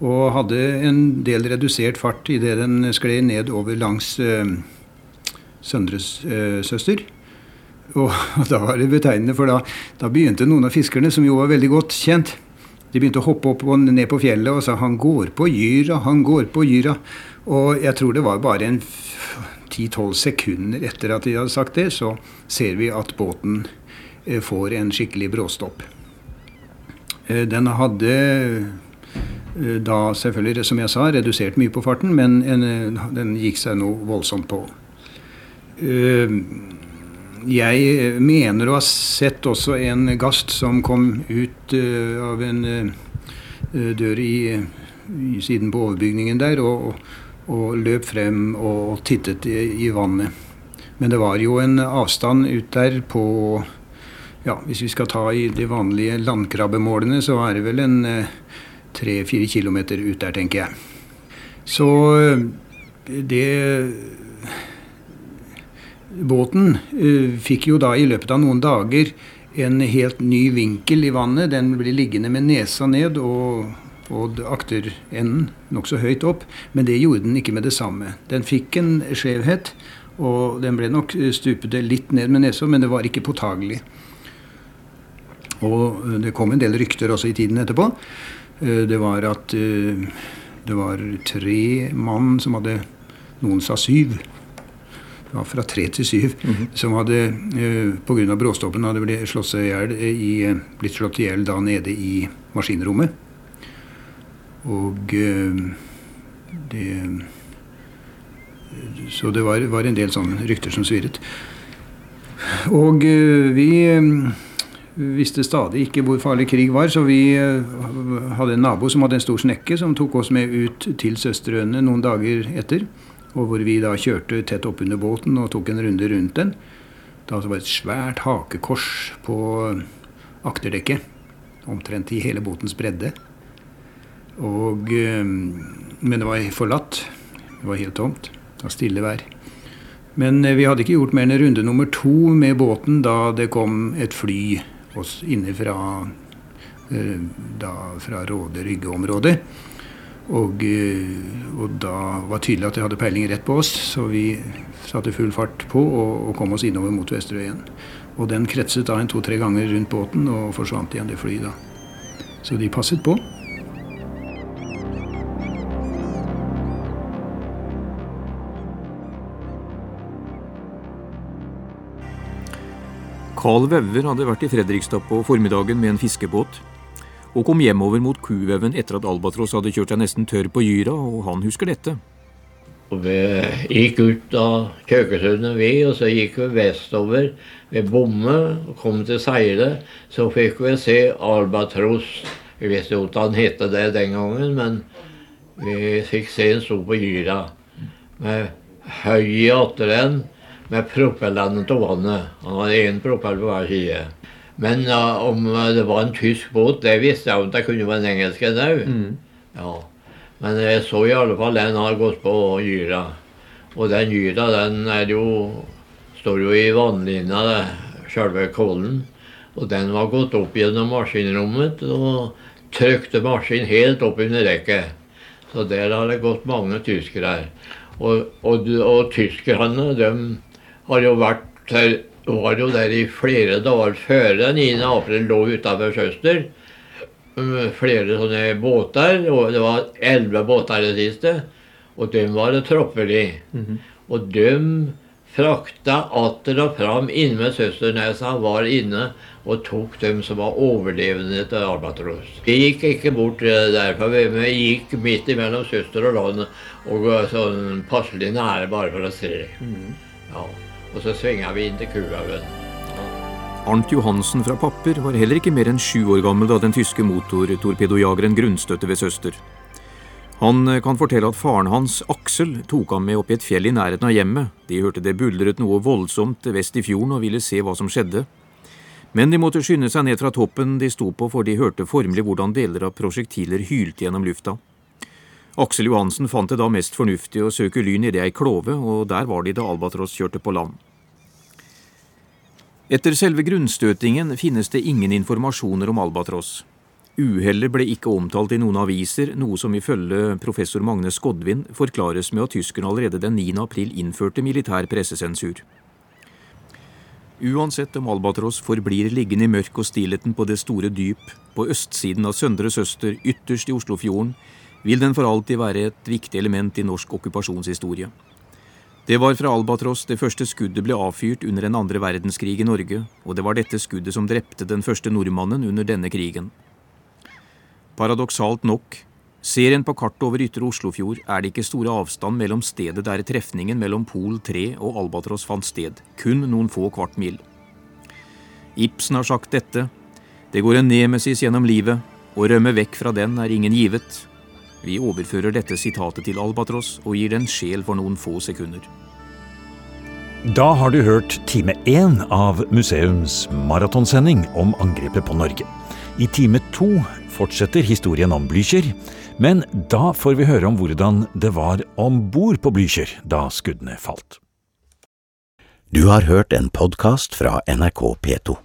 Og hadde en del redusert fart idet den skled ned over langs Søndre Søster. Og da var det betegnende, for da, da, begynte noen av fiskerne, som jo var veldig godt kjent, de begynte å hoppe opp og ned på fjellet og sa 'han går på gyra, han går på gyra'. Og jeg tror det var bare en 10-12 sekunder etter at de hadde sagt det, så ser vi at båten eh, får en skikkelig bråstopp. Eh, den hadde eh, da selvfølgelig, som jeg sa, redusert mye på farten, men den gikk seg noe voldsomt på. Jeg mener å ha sett også en gast som kom ut av en dør i, siden på overbygningen der. og og løp frem og tittet i, i, vannet. Men det var jo en avstand ut der på ja, Hvis vi skal ta i de vanlige landkrabbemålene, så er det vel en eh, tre-fire eh, kilometer ut der, tenker jeg. Så eh, det Båten eh, fikk jo da i løpet av noen dager en helt ny vinkel i vannet. Den ble liggende med nesa ned og og akterenden nokså høyt opp. Men det gjorde den ikke med det samme. Den fikk en skjevhet, og den ble nok stupete litt ned med nesa, men det var ikke påtagelig. Og eh, det kom en del rykter også i tiden etterpå. Eh, det var at eh, det var tre mann som hadde Noen sa syv. Det var fra tre til syv. Mm -hmm. Som hadde pga. bråstoppen hadde blitt slått i blitt slått i hjel da nede i maskinrommet. Og eh, det Så det var, var, en del sånne rykter som svirret. Og eh, vi eh, visste stadig ikke hvor farlig krig var, så vi hadde en nabo som hadde en stor snekke, som tok oss med ut til Søsterøyene noen dager etter. Og hvor vi da kjørte tett oppunder båten og tok en runde rundt den. Da var det et svært hakekors på akterdekket. Omtrent i hele båtens bredde. Og, eh, men det var forlatt. Det var helt tomt. Det var stille vær. Men eh, vi hadde ikke gjort mer enn runde nummer to med båten da det kom et fly oss inne fra da fra Råde-Rygge-området. Og, og, da var det tydelig at det hadde peiling rett på oss, så vi satte full fart på og, og kom oss innover mot Vesterøyen. Og den kretset da en to-tre ganger rundt båten og forsvant igjen, det flyet da. Så de passet på. Carl Wauver hadde vært i Fredrikstad på formiddagen med en fiskebåt, og kom hjemover mot Kuveven etter at Albatross hadde kjørt seg nesten tørr på Gyra, og han husker dette. Og vi gikk ut av Kjøkesundet, vi, og så gikk vi vestover ved Bomme og kom til Seile. Så fikk vi se Albatross. Vi visste jo ikke han het det den gangen, men vi fikk se han sto på Gyra med høy atter atteren med propellene til vannet. Han hadde én propell på hver side. Men uh, om det var en tysk båt, det visste jeg om det kunne være en engelsk en òg. Mm. Ja. Men jeg så i alle fall den har gått på Gyra. Og den Gyra den er jo, står jo i vannlinja, sjølve Kollen. Og den var gått opp gjennom maskinrommet og trykte maskin helt opp under rekket. Så der har det gått mange tyskere. Og, og, og tyskerne, de har jo vært her, var jo der i flere dager før 9. april lå utafor Søster. Mm, flere sånne båter, og det var elleve båter i det siste. Og dem var det tropper i. Mm -hmm. Og dem frakta atter og fram inne med Søsternesa, var inne og tok dem som var overlevende til Albatros. Vi gikk ikke bort eh, derfor, vi gikk midt imellom søster og land og sånn passelig nære bare for å se. Mm. Ja. Og så svinga vi inn til Kuhaugen. Arnt Johansen fra Papper var heller ikke mer enn sju år gammel da den tyske motortorpedojageren grunnstøtte ved Søster. Han eh, kan fortelle at faren hans, Aksel, tok ham med opp i et fjell i nærheten av hjemmet. De hørte det buldret noe voldsomt vest i fjorden og ville se hva som skjedde. Men de måtte skynde seg ned fra toppen de sto på, for de hørte formelig hvordan deler av prosjektiler hylte gjennom lufta. Aksel Johansen fant det da mest fornuftig å søke ly nedi ei klove, og der var de da Albatross kjørte på land. Etter selve grunnstøtingen finnes det ingen informasjoner om Albatross. Uhellet ble ikke omtalt i noen aviser, noe som ifølge professor Magne Skodvin forklares med at tyskerne allerede den 9. april innførte militær pressesensur. Uansett om Albatross forblir liggende i mørk og stillheten på det store dyp, på østsiden av Søndre Søster, ytterst i Oslofjorden, vil den for alltid være et viktig element i norsk okkupasjonshistorie. Det var fra Albatross det første skuddet ble avfyrt under en andre verdenskrig i Norge, og det var dette skuddet som drepte den første nordmannen under denne krigen. Paradoksalt nok, ser en på kartet over ytre Oslofjord, er det ikke store avstand mellom stedet der trefningen mellom Pol 3 og Albatross fant sted, kun noen få kvart mil. Ibsen har sagt dette, det går en nemesis gjennom livet, å rømme vekk fra den er ingen givet, vi overfører dette sitatet til Albatross og gir den sjel for noen få sekunder. Da har du hørt time én av museums maratonsending om angrepet på Norge. I time to fortsetter historien om Blücher, men da får vi høre om hvordan det var om bord på Blücher da skuddene falt. Du har hørt en podkast fra NRK P2.